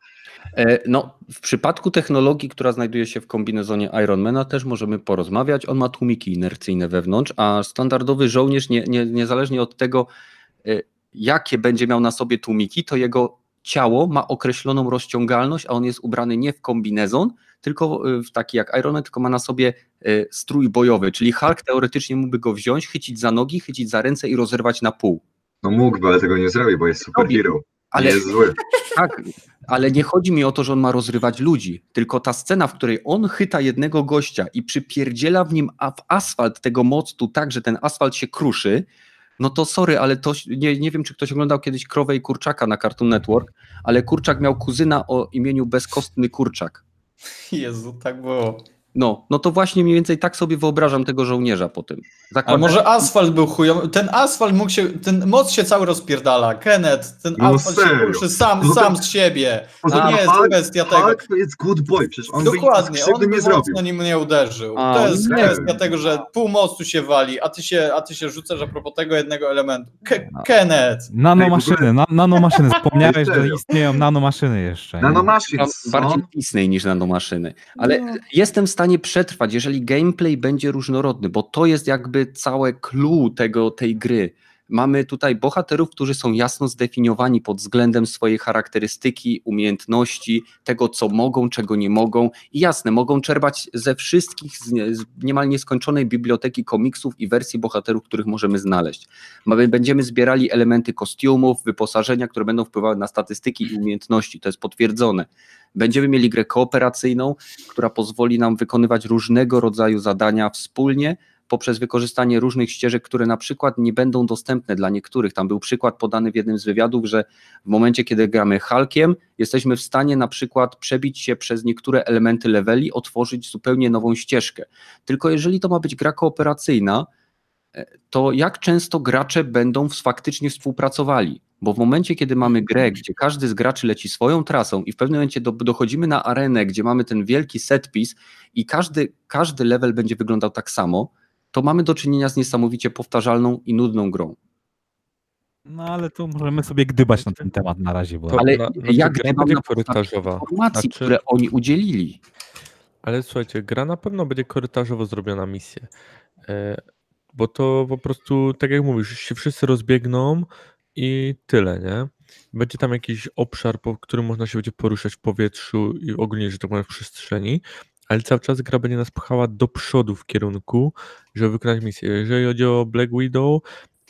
E, no, w przypadku technologii, która znajduje się w kombinezonie Ironmana też możemy porozmawiać. On ma tłumiki inercyjne wewnątrz, a standardowy żołnierz, nie, nie, niezależnie od tego, e, jakie będzie miał na sobie tłumiki, to jego ciało ma określoną rozciągalność, a on jest ubrany nie w kombinezon, tylko y, w taki jak Iron Man, tylko ma na sobie y, strój bojowy, czyli Hulk teoretycznie mógłby go wziąć, chycić za nogi, chycić za ręce i rozerwać na pół. No mógłby, ale tego nie zrobi, bo jest superhero. Ale jest zły. tak, ale nie chodzi mi o to, że on ma rozrywać ludzi, tylko ta scena, w której on chyta jednego gościa i przypierdziela w nim w asfalt tego mostu tak, że ten asfalt się kruszy, no to sorry, ale to nie, nie wiem, czy ktoś oglądał kiedyś Krowę i Kurczaka na Cartoon Network, ale Kurczak miał kuzyna o imieniu Bezkostny Kurczak. Jezu, tak było. No, no to właśnie mniej więcej tak sobie wyobrażam tego żołnierza po tym. Ale Zakładam- może asfalt był chujowy. Ten asfalt mógł się. Ten most się cały rozpierdala. Kenneth, ten No asfalt się serio. ruszy sam, No sam z siebie. To nie jest kwestia tego. Hulk to jest good boy, przecież on by Dokładnie, nic on by nie zrobił. mocno nim nie uderzył. A, to jest nie kwestia tego, że pół mostu się wali, a ty się, a ty się rzucasz a propos tego jednego elementu. Ke Kenneth! Nanomaszyny, na, nanomaszyny. Zapomniałeś, że istnieją nanomaszyny jeszcze. nie? Nanomaszyn Mam są. bardziej Disney niż nanomaszyny. Ale jestem w stanie przetrwać, jeżeli gameplay będzie różnorodny, bo to jest jakby całe clue tego, tej gry. Mamy tutaj bohaterów, którzy są jasno zdefiniowani pod względem swojej charakterystyki, umiejętności, tego co mogą, czego nie mogą. I jasne, mogą czerpać ze wszystkich, z nie- z niemal nieskończonej biblioteki komiksów i wersji bohaterów, których możemy znaleźć. Będziemy zbierali elementy kostiumów, wyposażenia, które będą wpływały na statystyki i umiejętności. To jest potwierdzone. Będziemy mieli grę kooperacyjną, która pozwoli nam wykonywać różnego rodzaju zadania wspólnie poprzez wykorzystanie różnych ścieżek, które na przykład nie będą dostępne dla niektórych. Tam był przykład podany w jednym z wywiadów, że w momencie, kiedy gramy Hulkiem, jesteśmy w stanie na przykład przebić się przez niektóre elementy leveli, otworzyć zupełnie nową ścieżkę. Tylko jeżeli to ma być gra kooperacyjna, e, to jak często gracze będą faktycznie współpracowali? Bo w momencie, kiedy mamy grę, gdzie każdy z graczy leci swoją trasą i w pewnym momencie do, dochodzimy na arenę, gdzie mamy ten wielki setpis i każdy, każdy level będzie wyglądał tak samo, to mamy do czynienia z niesamowicie powtarzalną i nudną grą. No ale tu możemy sobie gdybać na ten temat na razie, bo Ale na, ja ja gdybam gra będzie na korytarzowa. Informacji, Znaczy- które oni udzielili. Ale słuchajcie, gra na pewno będzie korytarzowo zrobiona misja. E, bo to po prostu, tak jak mówisz, się wszyscy rozbiegną i tyle, nie? Będzie tam jakiś obszar, po którym można się będzie poruszać w powietrzu i ogólnie, że tak powiem, w przestrzeni, ale cały czas gra będzie nas pchała do przodu w kierunku, żeby wykonać misję. Jeżeli chodzi o Black Widow,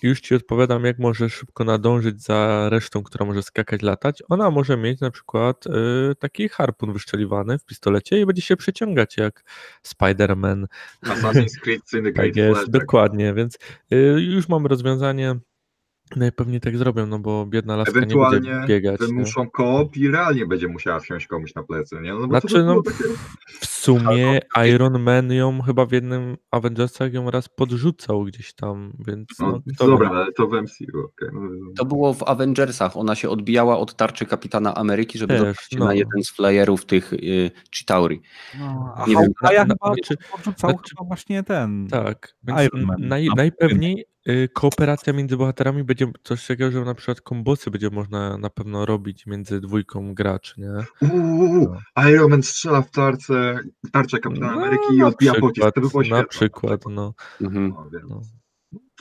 już ci odpowiadam, jak możesz szybko nadążyć za resztą, która może skakać, latać. Ona może mieć na przykład y, taki harpun wyszczeliwany w pistolecie i będzie się przeciągać jak Spider-Man. Assassin's Creed Syndicate. Tak jest, dokładnie, więc y, już mamy rozwiązanie. Najpewniej tak zrobią, no bo biedna laska nie Ewentualnie będzie biegać. Nie? wymuszą koop i realnie będzie musiała wsiąść komuś na plecy, nie? No bo Znaczy, to by no, takie... W sumie Iron Man ją chyba w jednym Avengersach ją raz podrzucał gdzieś tam, więc No, no, dobra, wie. ale to w MCU, okej. No, To było w Avengersach. Ona się odbijała od tarczy kapitana Ameryki, żeby Też, no. na jeden z flyerów tych y, Chitauri. no, a nie wiem, a ja na- chyba znaczy- podrzucał znaczy- chyba właśnie ten. Tak, więc Iron Man. naj, Na najpewniej y, kooperacja między bohaterami będzie coś takiego, że na przykład kombosy będzie można na pewno robić między dwójką graczy, nie? Uuu, Iron Man strzela w tarczę, tarczę Kapitana No, Ameryki i na odbija pocisk. przykład, To by było na świetne. przykład, no. Mhm. No, No.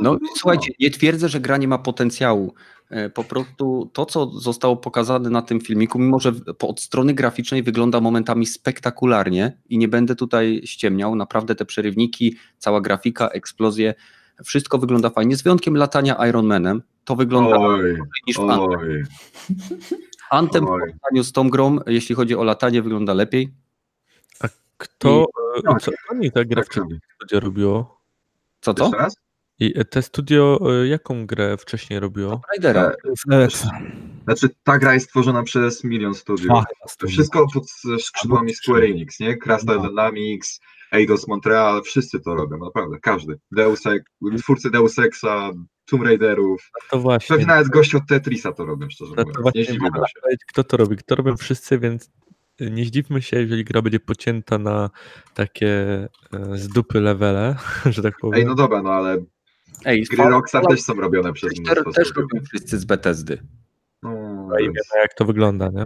No słuchajcie, nie twierdzę, że gra nie ma potencjału. E, Po prostu to, co zostało pokazane na tym filmiku, mimo że od strony graficznej wygląda momentami spektakularnie i nie będę tutaj ściemniał, naprawdę te przerywniki, cała grafika, eksplozje, wszystko wygląda fajnie, z wyjątkiem latania Iron Manem. To wygląda Oj, lepiej niż w Anthem. Anthem w porównaniu z tą grą, jeśli chodzi o latanie, wygląda lepiej. Kto, e, tak. co oni ta gra Tak w robi. studio robiło? Co to? I e, te studio e, jaką grę wcześniej robiło? Raidera. Znaczy, ta gra jest stworzona przez Milion Studios. To Wszystko pod skrzydłami Square Enix, nie? Crystal No. Dynamics, Eidos Montreal, wszyscy to robią, naprawdę, każdy. Deus Ex, twórcy Deus Exa, Tomb Raiderów, To właśnie. pewnie nawet goście od Tetrisa to robią, szczerze To, to mówiąc. Nie właśnie można się. kto to robi. Kto robią wszyscy, więc nie zdziwmy się, jeżeli gra będzie pocięta na takie e, z dupy levele, że tak powiem. Ej, no dobra, no ale Ej, gry Rockstar też są robione przez też, mnóstwo też robią wszyscy z Bethesdy. No, No i więc- jak to wygląda, nie?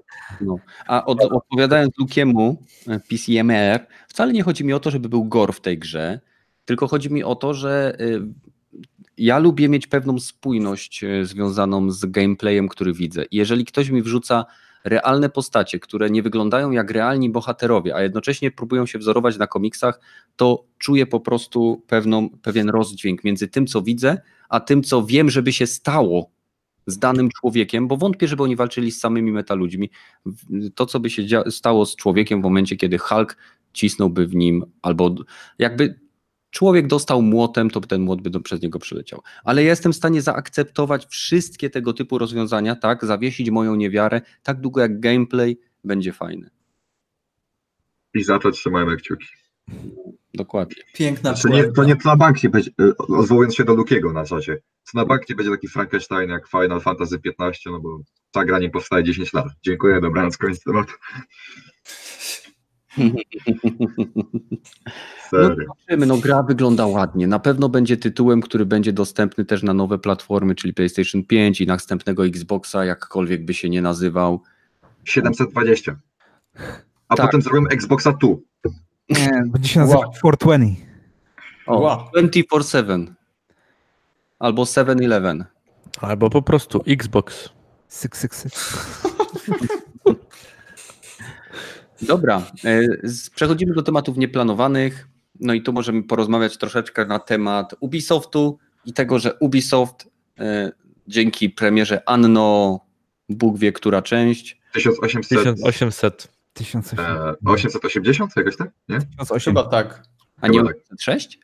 A od, odpowiadając Lukiemu, e, PCMR, wcale nie chodzi mi o to, żeby był gore w tej grze, tylko chodzi mi o to, że y, ja lubię mieć pewną spójność związaną z gameplayem, który widzę. I jeżeli ktoś mi wrzuca realne postacie, które nie wyglądają jak realni bohaterowie, a jednocześnie próbują się wzorować na komiksach, to czuję po prostu pewną, pewien rozdźwięk między tym, co widzę, a tym, co wiem, żeby się stało z danym człowiekiem, bo wątpię, żeby oni walczyli z samymi metaludźmi. To, co by się stało z człowiekiem w momencie, kiedy Hulk cisnąłby w nim, albo jakby człowiek dostał młotem, to ten młot by do, przez niego przyleciał. Ale ja jestem w stanie zaakceptować wszystkie tego typu rozwiązania, tak, zawiesić moją niewiarę, tak długo jak gameplay będzie fajny. I za to trzymajmy kciuki. Dokładnie. Piękna Znaczy nie, to nie to na bank nie będzie, y, odwołując się do Lukiego na czacie, to na bank nie będzie taki Frankenstein jak Final Fantasy 15, no bo ta gra nie powstaje 10 lat. Dziękuję, dobranoc, koniec tematu. No Serio. zobaczymy, no gra wygląda ładnie. Na pewno będzie tytułem, który będzie dostępny też na nowe platformy, czyli PlayStation 5 i następnego Xboxa, jakkolwiek by się nie nazywał. 720. A Tak. potem zrobią Xboxa tu. Nie, będzie się nazywać Wow. 420. O, Wow. 24-7 albo 7-Eleven. Albo po prostu Xbox. 666. Dobra, e, przechodzimy do tematów nieplanowanych. No i tu możemy porozmawiać troszeczkę na temat Ubisoftu i tego, że Ubisoft e, dzięki premierze Anno, Bóg wie która część, 1800, 1800. 1800. e, 880 jakoś tak? Nie? 1800. Chyba tak. a nie Chyba tak. 6?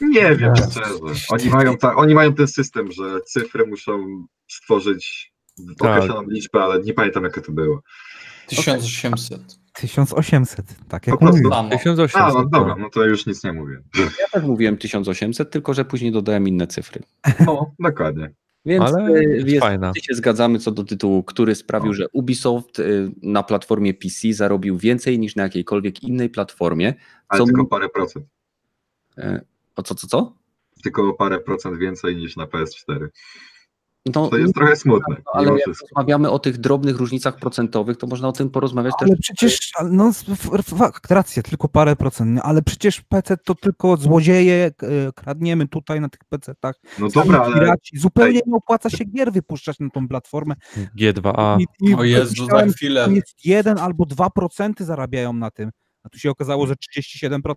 Nie wiem, szczerze. Oni mają, ta, oni mają ten system, że cyfry muszą stworzyć określoną liczbę, ale nie pamiętam jaka to było. 1800. 1800, tak jak mówiłem. Samo. 1800. A, no dobra, no to już nic nie mówię. Ja też mówiłem 1800, tylko że później dodałem inne cyfry. No, dokładnie. Więc Ale e, jest się zgadzamy co do tytułu, który sprawił, że Ubisoft e, na platformie PC zarobił więcej niż na jakiejkolwiek innej platformie. Ale Co tylko mi- parę procent. E, O co, co, co? Tylko o parę procent więcej niż na PS4. No, To jest trochę smutne. ale mimo jak wszystko. rozmawiamy o tych drobnych różnicach procentowych, to można o tym porozmawiać Ale też. przecież, ale no f- f- fakt, rację, tylko parę procent, ale przecież PC to tylko złodzieje, e, kradniemy tutaj na tych PC-tach. No dobra, ale piraci. Zupełnie nie opłaca się gier wypuszczać na tą platformę. G2A. I, i O Jezu, za chwilę. jest 1 albo 2% zarabiają na tym, a tu się okazało, że 37%.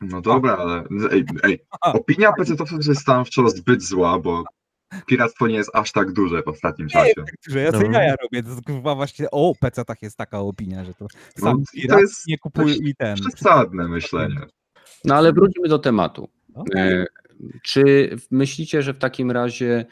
no dobra, ale ej, ej, opinia PC-towców jest stanowczo zbyt zła, bo piractwo nie jest aż tak duże w ostatnim czasie. Że ja sobie No. jaja robię, to chyba właśnie o PC-tach jest taka opinia, że to No, sam to piraci jest nie kupują dość i ten. Przesadne myślenie. No ale wróćmy do tematu. No. E, Czy myślicie, że w takim razie,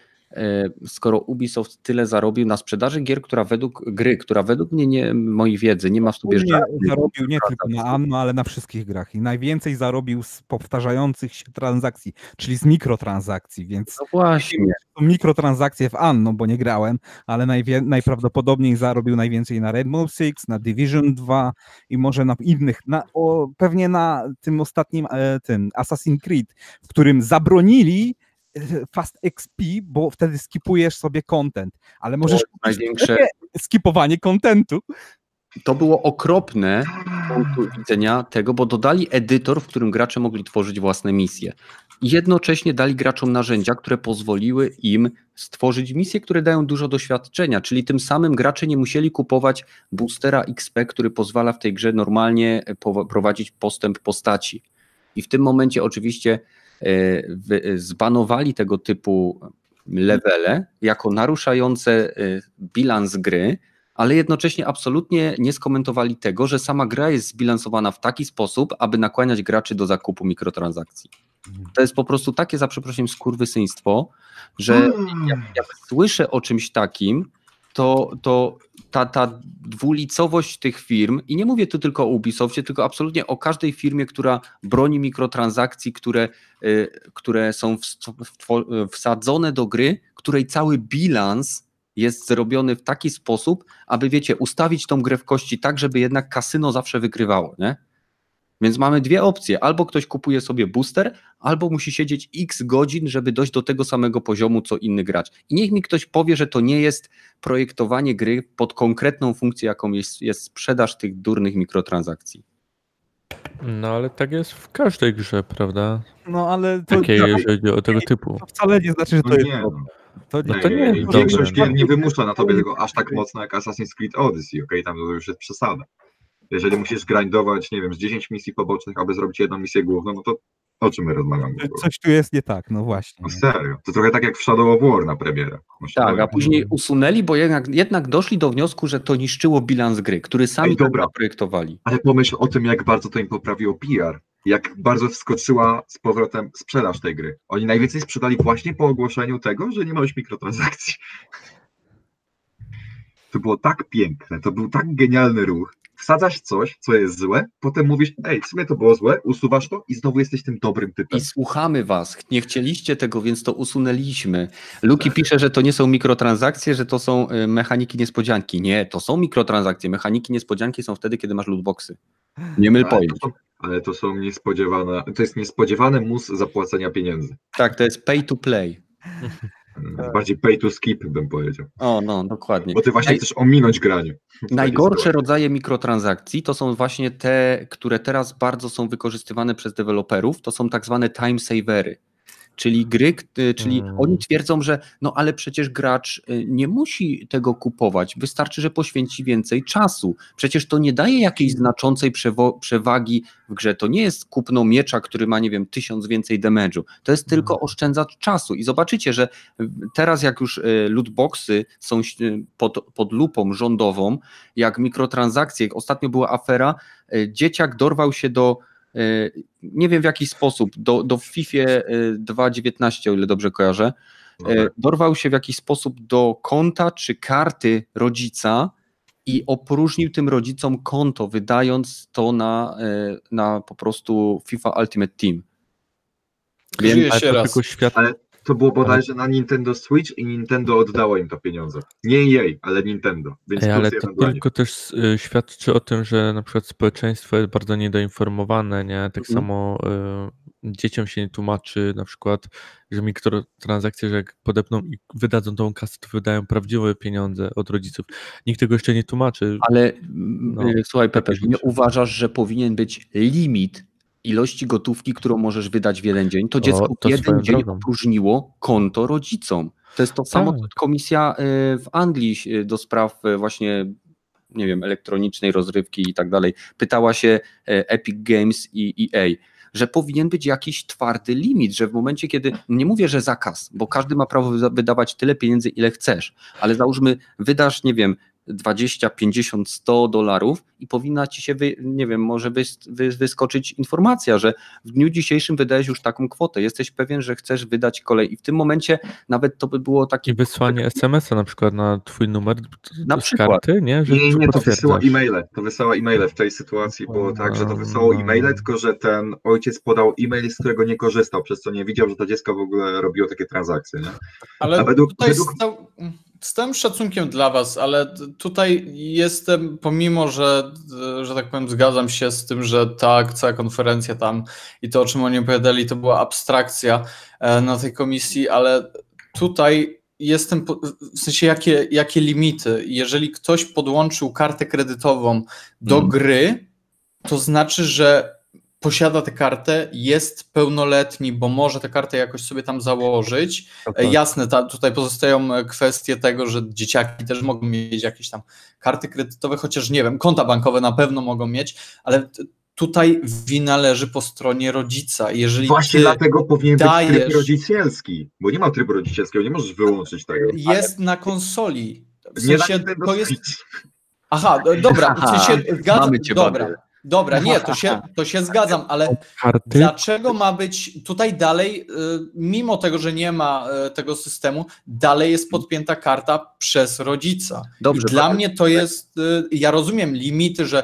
skoro Ubisoft tyle zarobił na sprzedaży gier, która według gry, która według mnie nie, mojej wiedzy nie ma w sobie żadnych zarobił nie tylko na Anno, ale na wszystkich grach i najwięcej zarobił z powtarzających się transakcji, czyli z mikrotransakcji, więc No właśnie. mikrotransakcje w Anno, bo nie grałem, ale najwie, najprawdopodobniej zarobił najwięcej na Rainbow Six, na Division 2 i może na innych, na, o, pewnie na tym ostatnim e, tym Assassin's Creed, w którym zabronili e, Fast XP, bo wtedy skipujesz sobie content, ale możesz największe- skipowanie contentu. To było okropne z punktu widzenia tego, bo dodali edytor, w którym gracze mogli tworzyć własne misje. I jednocześnie dali graczom narzędzia, które pozwoliły im stworzyć misje, które dają dużo doświadczenia, czyli tym samym gracze nie musieli kupować boostera XP, który pozwala w tej grze normalnie prowadzić postęp postaci. I w tym momencie oczywiście zbanowali tego typu levele jako naruszające e, bilans gry, ale jednocześnie absolutnie nie skomentowali tego, że sama gra jest zbilansowana w taki sposób, aby nakłaniać graczy do zakupu mikrotransakcji. To jest po prostu takie, za przeproszeniem, skurwysyństwo, że jak, jak słyszę o czymś takim, to, to ta, ta dwulicowość tych firm, i nie mówię tu tylko o Ubisoftie, tylko absolutnie o każdej firmie, która broni mikrotransakcji, które, y, które są wsadzone do gry, której cały bilans jest zrobiony w taki sposób, aby wiecie, ustawić tą grę w kości tak, żeby jednak kasyno zawsze wygrywało, nie? Więc mamy dwie opcje. Albo ktoś kupuje sobie booster, albo musi siedzieć x godzin, żeby dojść do tego samego poziomu, co inny gracz. I niech mi ktoś powie, że to nie jest projektowanie gry pod konkretną funkcję, jaką jest, jest sprzedaż tych durnych mikrotransakcji. No ale tak jest w każdej grze, prawda? No ale to, Takiej, to, jeżeli chodzi o tego typu. to wcale nie znaczy, że to No jest nie, no. To, No to nie jest dobre, Większość gier nie wymusza na tobie tego aż tak mocno jak Assassin's Creed Odyssey, okej, tam to już jest przesada. Jeżeli musisz grindować, nie wiem, z 10 misji pobocznych, aby zrobić jedną misję główną, no to O czym my rozmawiamy? Coś tu jest nie tak, no właśnie. No serio. To trochę tak jak w Shadow of War na premierę. No Tak, a później usunęli, bo jednak, jednak doszli do wniosku, że to niszczyło bilans gry, który sami Ej, tak dobra. zaprojektowali. Ale pomyśl o tym, jak bardzo to im poprawiło PR. Jak bardzo wskoczyła z powrotem sprzedaż tej gry. Oni najwięcej sprzedali właśnie po ogłoszeniu tego, że nie ma już mikrotransakcji. To było tak piękne, to był tak genialny ruch. Wsadzasz coś, co jest złe, potem mówisz, ej, w sumie to było złe, usuwasz to i znowu jesteś tym dobrym typem. I słuchamy was. Nie chcieliście tego, więc to usunęliśmy. Luki pisze, że to nie są mikrotransakcje, że to są y, mechaniki niespodzianki. Nie, to są mikrotransakcje. Mechaniki niespodzianki są wtedy, kiedy masz lootboxy. Nie myl Ale pojęć. to, są, ale to są niespodziewane, to jest niespodziewany mus zapłacenia pieniędzy. Tak, to jest pay to play. Bardziej pay to skip bym powiedział. O, no, dokładnie. Bo ty właśnie Naj- chcesz ominąć granie. Najgorsze rodzaje mikrotransakcji to są właśnie te, które teraz bardzo są wykorzystywane przez deweloperów, to są tak zwane time savery. Czyli gry, y, czyli Mm. oni twierdzą, że no ale przecież gracz y, nie musi tego kupować, wystarczy, że poświęci więcej czasu. Przecież to nie daje jakiejś znaczącej przewo- przewagi w grze. To nie jest kupno miecza, który ma, nie wiem, tysiąc więcej damage'u. To jest tylko oszczędzacz czasu. I zobaczycie, że y, teraz jak już lootboxy są pod, pod lupą rządową, jak mikrotransakcje. Ostatnio była afera, dzieciak dorwał się do, nie wiem w jaki sposób, do, do FIFA e, 2.19, o ile dobrze kojarzę, No e, tak. dorwał się w jakiś sposób do konta czy karty rodzica i opróżnił tym rodzicom konto, wydając to na, e, na po prostu FIFA Ultimate Team. Wiem, Żyje Ale się raz. tylko świat... Ale To było bodajże na Nintendo Switch i Nintendo oddało im to pieniądze. Nie jej, ale Nintendo. Więc Ej, ale to tylko też y, świadczy o tym, że na przykład społeczeństwo jest bardzo niedoinformowane, nie? Tak Mhm. samo y, dzieciom się nie tłumaczy na przykład, że mikrotransakcje, że jak podepną i wydadzą tą kasę, to wydają prawdziwe pieniądze od rodziców. Nikt tego jeszcze nie tłumaczy. Ale No, no, słuchaj, Pepe, nie uważasz, że powinien być limit ilości gotówki, którą możesz wydać w jeden dzień? To dziecko to w jeden dzień drogą. konto rodzicom. To jest to samo, Tak. co komisja y, w Anglii y, do spraw y, właśnie nie wiem, elektronicznej rozrywki i tak dalej, pytała się Epic Games i EA, że powinien być jakiś twardy limit, że w momencie, kiedy, nie mówię, że zakaz, bo każdy ma prawo wyda- wydawać tyle pieniędzy, ile chcesz, ale załóżmy, wydasz, nie wiem, 20, 50, 100 dolarów i powinna ci się, wy, nie wiem, może wys, wy, wyskoczyć informacja, że w dniu dzisiejszym wydajesz już taką kwotę, jesteś pewien, że chcesz wydać kolej i w tym momencie nawet to by było takie I wysłanie SMS-a na przykład na twój numer Na z przykład. karty, nie? Że, Nie, nie, to wysyła e-maile. To wysyła e-maile w tej sytuacji, było tak, że to wysyłało A. e-maile, tylko że ten ojciec podał e-mail, z którego nie korzystał, przez co nie widział, że to dziecko w ogóle robiło takie transakcje. Nie? Ale A według- według- z całym szacunkiem dla Was, ale tutaj jestem, pomimo, że, że tak powiem, zgadzam się z tym, że tak, cała konferencja tam i to, o czym oni opowiadali, to była abstrakcja e, na tej komisji, ale tutaj jestem, w sensie jakie, jakie limity. Jeżeli ktoś podłączył kartę kredytową do Mhm. gry, to znaczy, że posiada tę kartę, jest pełnoletni, bo może tę kartę jakoś sobie tam założyć. To E, tak. Jasne, ta, tutaj pozostają e, kwestie tego, że dzieciaki też mogą mieć jakieś tam karty kredytowe, chociaż nie wiem, konta bankowe na pewno mogą mieć, ale tutaj wina leży po stronie rodzica. Jeżeli Właśnie dlatego powinien być tryb dajesz- rodzicielski, bo nie ma trybu rodzicielskiego, nie możesz wyłączyć tego. jest na konsoli, w Nie da sensie Nintendo to jest... Aha, do- dobra, w sensie zgadzam, Mamy cię, dobra. Dobra, nie, to się, to się zgadzam, ale Karty? Dlaczego ma być tutaj dalej, y, mimo tego, że nie ma y, tego systemu, dalej jest podpięta karta przez rodzica? Dobrze, I dla Paweł. mnie to jest, y, ja rozumiem limity, że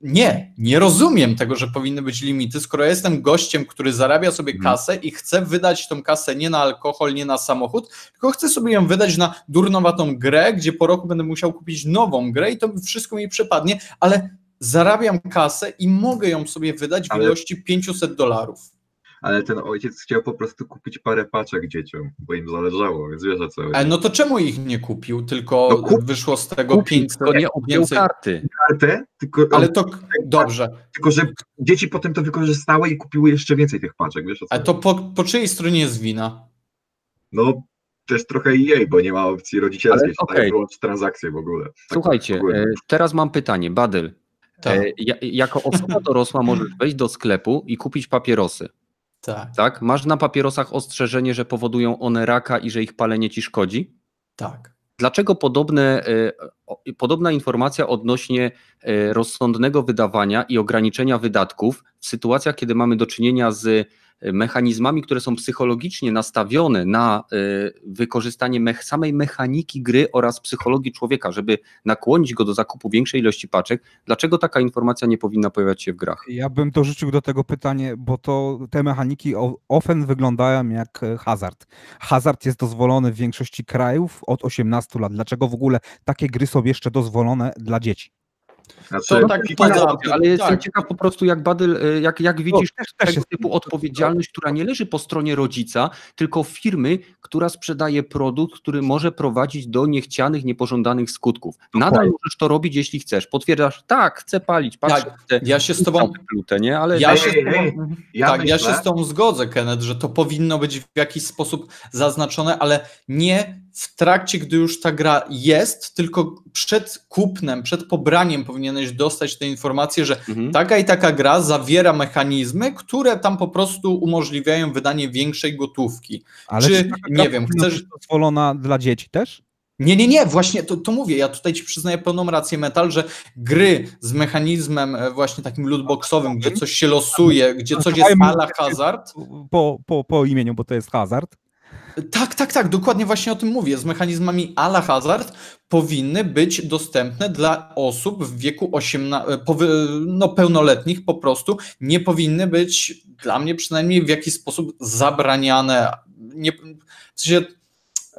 nie, nie rozumiem tego, że powinny być limity, skoro ja jestem gościem, który zarabia sobie Mhm. kasę i chce wydać tą kasę nie na alkohol, nie na samochód, tylko chcę sobie ją wydać na durnowatą grę, gdzie po roku będę musiał kupić nową grę i to wszystko mi przepadnie, ale zarabiam kasę i mogę ją sobie wydać w Ale- ilości 500 dolarów. Ale ten ojciec chciał po prostu kupić parę paczek dzieciom, bo im zależało, więc wiesz o co chodzi. Ale no to czemu ich nie kupił, tylko No kup- wyszło z tego Kupił, 500 to nie więcej. karty. kartę, tylko, Ale to dobrze. tylko że dzieci potem to wykorzystały i kupiły jeszcze więcej tych paczek, wiesz o co Ale to po, po czyjej stronie jest wina? No, też trochę jej, bo nie ma opcji rodzicielskiej, Ale okay. wyłącz transakcje w ogóle. Tak Słuchajcie, ogólnie. e, teraz mam pytanie, Badyl. Tak. E, ja- Jako osoba dorosła możesz wejść do sklepu i kupić papierosy. Tak, tak? Masz na papierosach ostrzeżenie, że powodują one raka i że ich palenie ci szkodzi. tak. Dlaczego podobne, e, podobna informacja odnośnie e, rozsądnego wydawania i ograniczenia wydatków w sytuacjach, kiedy mamy do czynienia z mechanizmami, które są psychologicznie nastawione na e, wykorzystanie samej mechaniki gry oraz psychologii człowieka, żeby nakłonić go do zakupu większej ilości paczek, dlaczego taka informacja nie powinna pojawiać się w grach? Ja bym dorzucił do tego pytanie, bo to te mechaniki o- ofen wyglądają jak e, hazard. Hazard jest dozwolony w większości krajów od 18 lat. Dlaczego w ogóle takie gry są jeszcze dozwolone dla dzieci? Znaczy, To tak poza- jest- Ale jestem tak. ciekaw po prostu, jak Badyl, e, jak, jak widzisz też, też tego jest, typu odpowiedzialność, która nie leży po stronie rodzica, tylko firmy, która sprzedaje produkt, który może prowadzić do niechcianych, niepożądanych skutków. Nadal Dokładnie. możesz to robić, jeśli chcesz. Potwierdzasz, tak, chcę palić, patrz, Tak, chcę Ja się z tobą, plutę, nie? Ale ja się z ej, tobą, ej, ja tak, ja się z tą zgodzę, Kenneth, że to powinno być w jakiś sposób zaznaczone, ale nie w trakcie, gdy już ta gra jest, tylko przed kupnem, przed pobraniem powinieneś dostać te informacje, że Mhm. taka i taka gra zawiera mechanizmy, które tam po prostu umożliwiają wydanie większej gotówki. Ale czy, nie wiem, chcesz- być dozwolona dla dzieci też? Nie, nie, nie, właśnie to, to mówię. Ja tutaj ci przyznaję pełną rację metal, że gry z mechanizmem e, właśnie takim lootboxowym, gdzie coś się losuje, gdzie coś jest ala hazard. Po, po, po imieniu, bo to jest hazard. Tak, tak, tak, dokładnie właśnie o tym mówię. Z mechanizmami ala hazard powinny być dostępne dla osób w wieku 18, powy, no pełnoletnich po prostu. Nie powinny być dla mnie przynajmniej w jakiś sposób zabraniane. Nie, w sensie,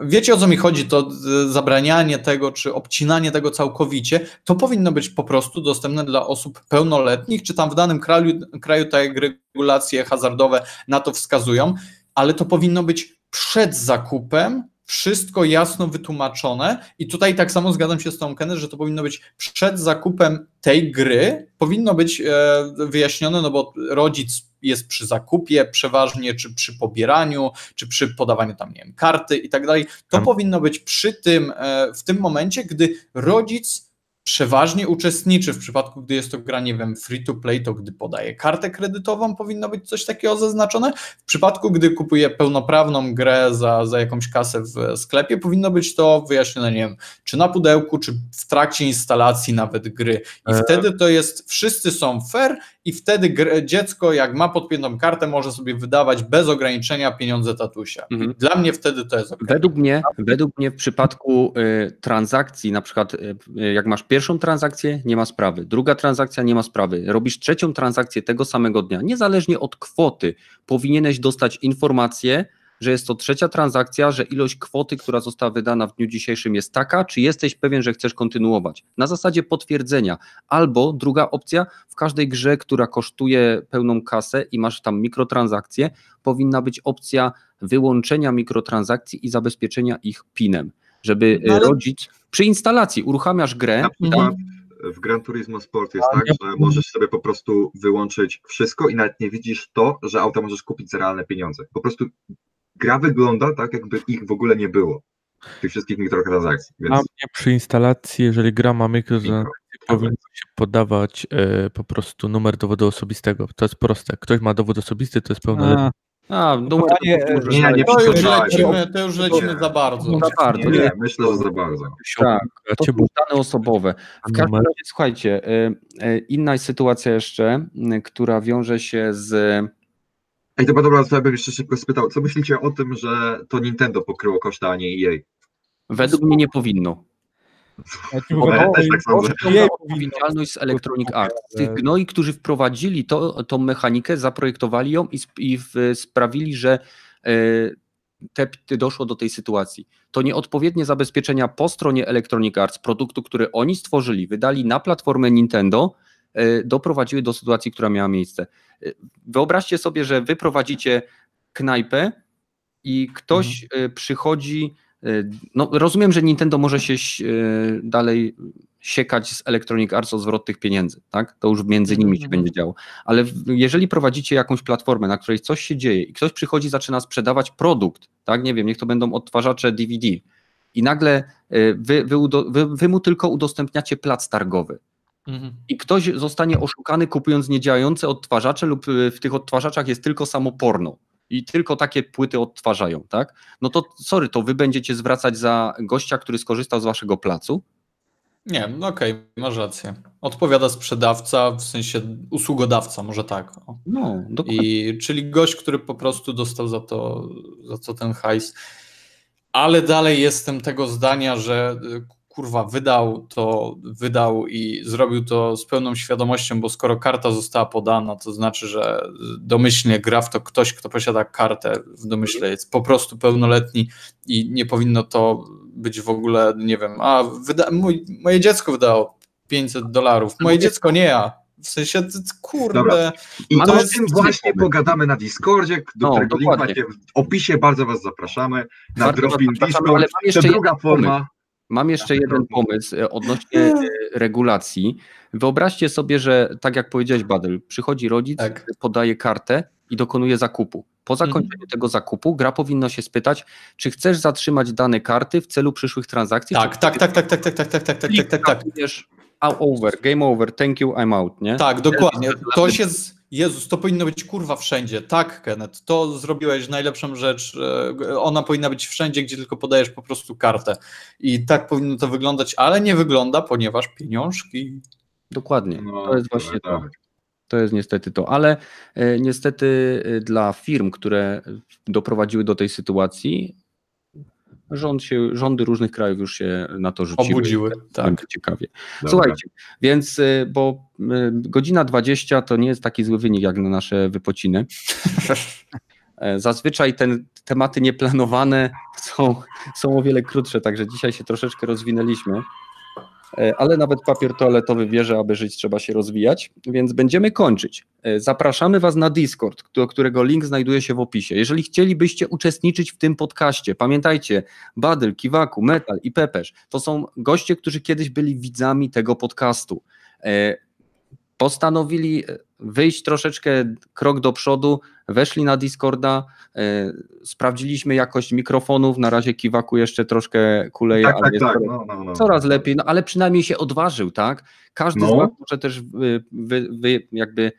wiecie o co mi chodzi, to e, zabranianie tego, czy obcinanie tego całkowicie, to powinno być po prostu dostępne dla osób pełnoletnich, czy tam w danym kraju, kraju te regulacje hazardowe na to wskazują, ale to powinno być przed zakupem, wszystko jasno wytłumaczone i tutaj tak samo zgadzam się z tą Kenneth, że to powinno być przed zakupem tej gry, powinno być e, wyjaśnione, no bo rodzic jest przy zakupie przeważnie, czy przy pobieraniu, czy przy podawaniu tam, nie wiem, karty i tak dalej. To powinno być przy tym, e, w tym momencie, gdy rodzic przeważnie uczestniczy w przypadku, gdy jest to gra, nie wiem, free to play, to gdy podaje kartę kredytową, powinno być coś takiego zaznaczone. W przypadku, gdy kupuje pełnoprawną grę za, za jakąś kasę w sklepie, powinno być to wyjaśnione, nie wiem, czy na pudełku, czy w trakcie instalacji nawet gry. I E. wtedy to jest, wszyscy są fair i wtedy gr- dziecko, jak ma podpiętą kartę, może sobie wydawać bez ograniczenia pieniądze tatusia. Mhm. Dla mnie wtedy to jest ok. Według mnie, według mnie w przypadku y, transakcji, na przykład y, y, jak masz pierwszą transakcję, nie ma sprawy, druga transakcja, nie ma sprawy, robisz trzecią transakcję tego samego dnia, niezależnie od kwoty, powinieneś dostać informację, że jest to trzecia transakcja, że ilość kwoty, która została wydana w dniu dzisiejszym jest taka, czy jesteś pewien, że chcesz kontynuować. Na zasadzie potwierdzenia. Albo druga opcja, w każdej grze, która kosztuje pełną kasę i masz tam mikrotransakcje, powinna być opcja wyłączenia mikrotransakcji i zabezpieczenia ich PIN-em, żeby No ale- rodzic przy instalacji uruchamiasz grę, Na przykład w Gran Turismo Sport jest tak, że możesz sobie po prostu wyłączyć wszystko i nawet nie widzisz to, że auta możesz kupić za realne pieniądze. Po prostu gra wygląda tak, jakby ich w ogóle nie było. Tych wszystkich mikrotransakcji. Więc mnie przy instalacji, jeżeli gra ma mikrotransakcje, mikro. powinno się podawać e, po prostu numer dowodu osobistego. To jest proste. Ktoś ma dowód osobisty, to jest pełnoletni. A, Panie, możesz nie, znaleźć. nie To już lecimy, to już lecimy Nie. za bardzo. Za bardzo. nie, Nie, myślę, że za bardzo. tak. A To są dane osobowe. W każdym razie, słuchajcie, y, y, inna sytuacja jeszcze, y, która wiąże się z Ej, dobra, dobra, to ja bym jeszcze szybko spytał, co myślicie o tym, że to Nintendo pokryło koszty, a nie EA? Według mnie nie powinno. Ja też tak sądzę. Odpowiedzialność z Electronic Arts. Tych gnoi, którzy wprowadzili to, tą mechanikę, zaprojektowali ją i, i w, sprawili, że e, te, te doszło do tej sytuacji. To nieodpowiednie zabezpieczenia po stronie Electronic Arts, produktu, który oni stworzyli, wydali na platformę Nintendo, e, doprowadziły do sytuacji, która miała miejsce. E, Wyobraźcie sobie, że wy prowadzicie knajpę i ktoś e, przychodzi. E, No, rozumiem, że Nintendo może się e, dalej siekać z Electronic Arts o zwrot tych pieniędzy, tak? To już między nimi się Mhm. będzie działo. Ale jeżeli prowadzicie jakąś platformę, na której coś się dzieje i ktoś przychodzi, zaczyna sprzedawać produkt, tak? Nie wiem, niech to będą odtwarzacze DVD i nagle e, wy, wy, wy, wy mu tylko udostępniacie plac targowy. Mhm. i ktoś zostanie oszukany kupując niedziałające odtwarzacze lub w tych odtwarzaczach jest tylko samo porno i tylko takie płyty odtwarzają, tak? No to sorry, to wy będziecie zwracać za gościa, który skorzystał z waszego placu? Nie, no okej, masz rację. Odpowiada sprzedawca, w sensie usługodawca, może tak. O. No, dokładnie. I, czyli gość, który po prostu dostał za to, za to ten hajs. Ale dalej jestem tego zdania, że y, kurwa, wydał to, wydał i zrobił to z pełną świadomością, bo skoro karta została podana, to znaczy, że domyślnie gra w to ktoś, kto posiada kartę w domyśle, jest po prostu pełnoletni i nie powinno to być w ogóle, nie wiem, a wyda- mój, moje dziecko wydało 500 dolarów, moje dziecko nie ja. W sensie, kurde, Dobra. I to o jest tym właśnie pogadamy na Discordzie, do No, którego link dokładnie. macie w opisie, bardzo was zapraszamy. Na Bardzo was Dropin zapraszamy, Discord, ale mam jeszcze to druga forma. Mam jeszcze jeden pomysł e, odnośnie e, regulacji. Wyobraźcie sobie, że tak jak powiedziałeś, Badel, przychodzi rodzic, Tak. podaje kartę i dokonuje zakupu. Po Mhm. zakończeniu tego zakupu gra powinno się spytać, czy chcesz zatrzymać dane karty w celu przyszłych transakcji? tak, tak, tak, tak, tak, tak, tak, tak, tak, tak, tak, tak, tak. Over, game over, thank you, I'm out, nie? Tak, dokładnie. To się. Z... Jezus, to powinno być kurwa wszędzie. Tak, Kenneth, to zrobiłeś najlepszą rzecz. e, Ona powinna być wszędzie, gdzie tylko podajesz po prostu kartę. I tak powinno to wyglądać, ale nie wygląda, ponieważ pieniążki. Dokładnie. No, to jest właśnie to. tak. To jest niestety to, ale e, niestety e, dla firm, które doprowadziły do tej sytuacji, rząd się, rządy różnych krajów już się na to rzuciły. Obudziły, tak. Ciekawie. Dobra. Słuchajcie, więc y, bo y, godzina 20 to nie jest taki zły wynik jak na nasze wypociny. E, Zazwyczaj te tematy nieplanowane są, są o wiele krótsze, także dzisiaj się troszeczkę rozwinęliśmy. E, Ale nawet papier toaletowy wie, że aby żyć trzeba się rozwijać, więc będziemy kończyć. E, Zapraszamy Was na Discord, do którego link znajduje się w opisie. Jeżeli chcielibyście uczestniczyć w tym podcaście, pamiętajcie, Badyl, Kiwaku, Metal i Pepeż to są goście, którzy kiedyś byli widzami tego podcastu. E, Postanowili wyjść troszeczkę krok do przodu, weszli na Discorda, e, sprawdziliśmy jakość mikrofonów, na razie Kiwaku jeszcze troszkę kuleje, Tak, ale tak, tak. coraz- No, no, no. coraz lepiej, no ale przynajmniej się odważył, tak? Każdy z No. was może też wy, wy, jakby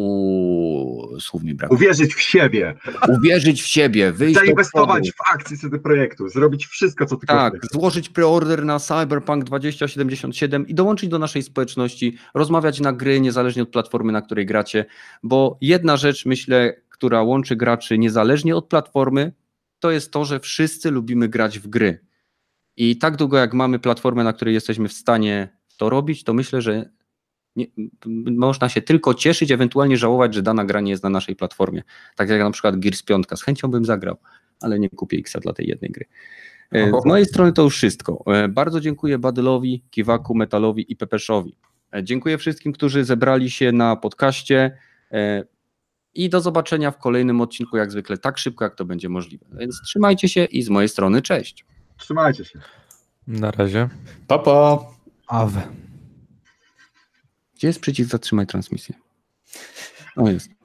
u, słów mi brak. Uwierzyć w siebie, Uwierzyć w siebie, wyjść zainwestować w akcje CD Projektu, zrobić wszystko, co tylko Tak, chcesz. złożyć preorder na Cyberpunk 2077 i dołączyć do naszej społeczności, rozmawiać na gry niezależnie od platformy, na której gracie, bo jedna rzecz, myślę, która łączy graczy niezależnie od platformy, to jest to, że wszyscy lubimy grać w gry. I tak długo jak mamy platformę, na której jesteśmy w stanie to robić, to myślę, że nie, można się tylko cieszyć, ewentualnie żałować, że dana gra nie jest na naszej platformie. Tak jak na przykład Gears 5. Z chęcią bym zagrał, ale nie kupię X dla tej jednej gry. E, Z mojej strony to już wszystko. E, Bardzo dziękuję Badylowi, Kiwaku, Metalowi i Pepeszowi. E, Dziękuję wszystkim, którzy zebrali się na podcaście i do zobaczenia w kolejnym odcinku, jak zwykle, tak szybko, jak to będzie możliwe. Więc trzymajcie się i z mojej strony cześć. Trzymajcie się. Na razie. Papa. Awe. Gdzie jest przycisk zatrzymaj transmisję? O jest.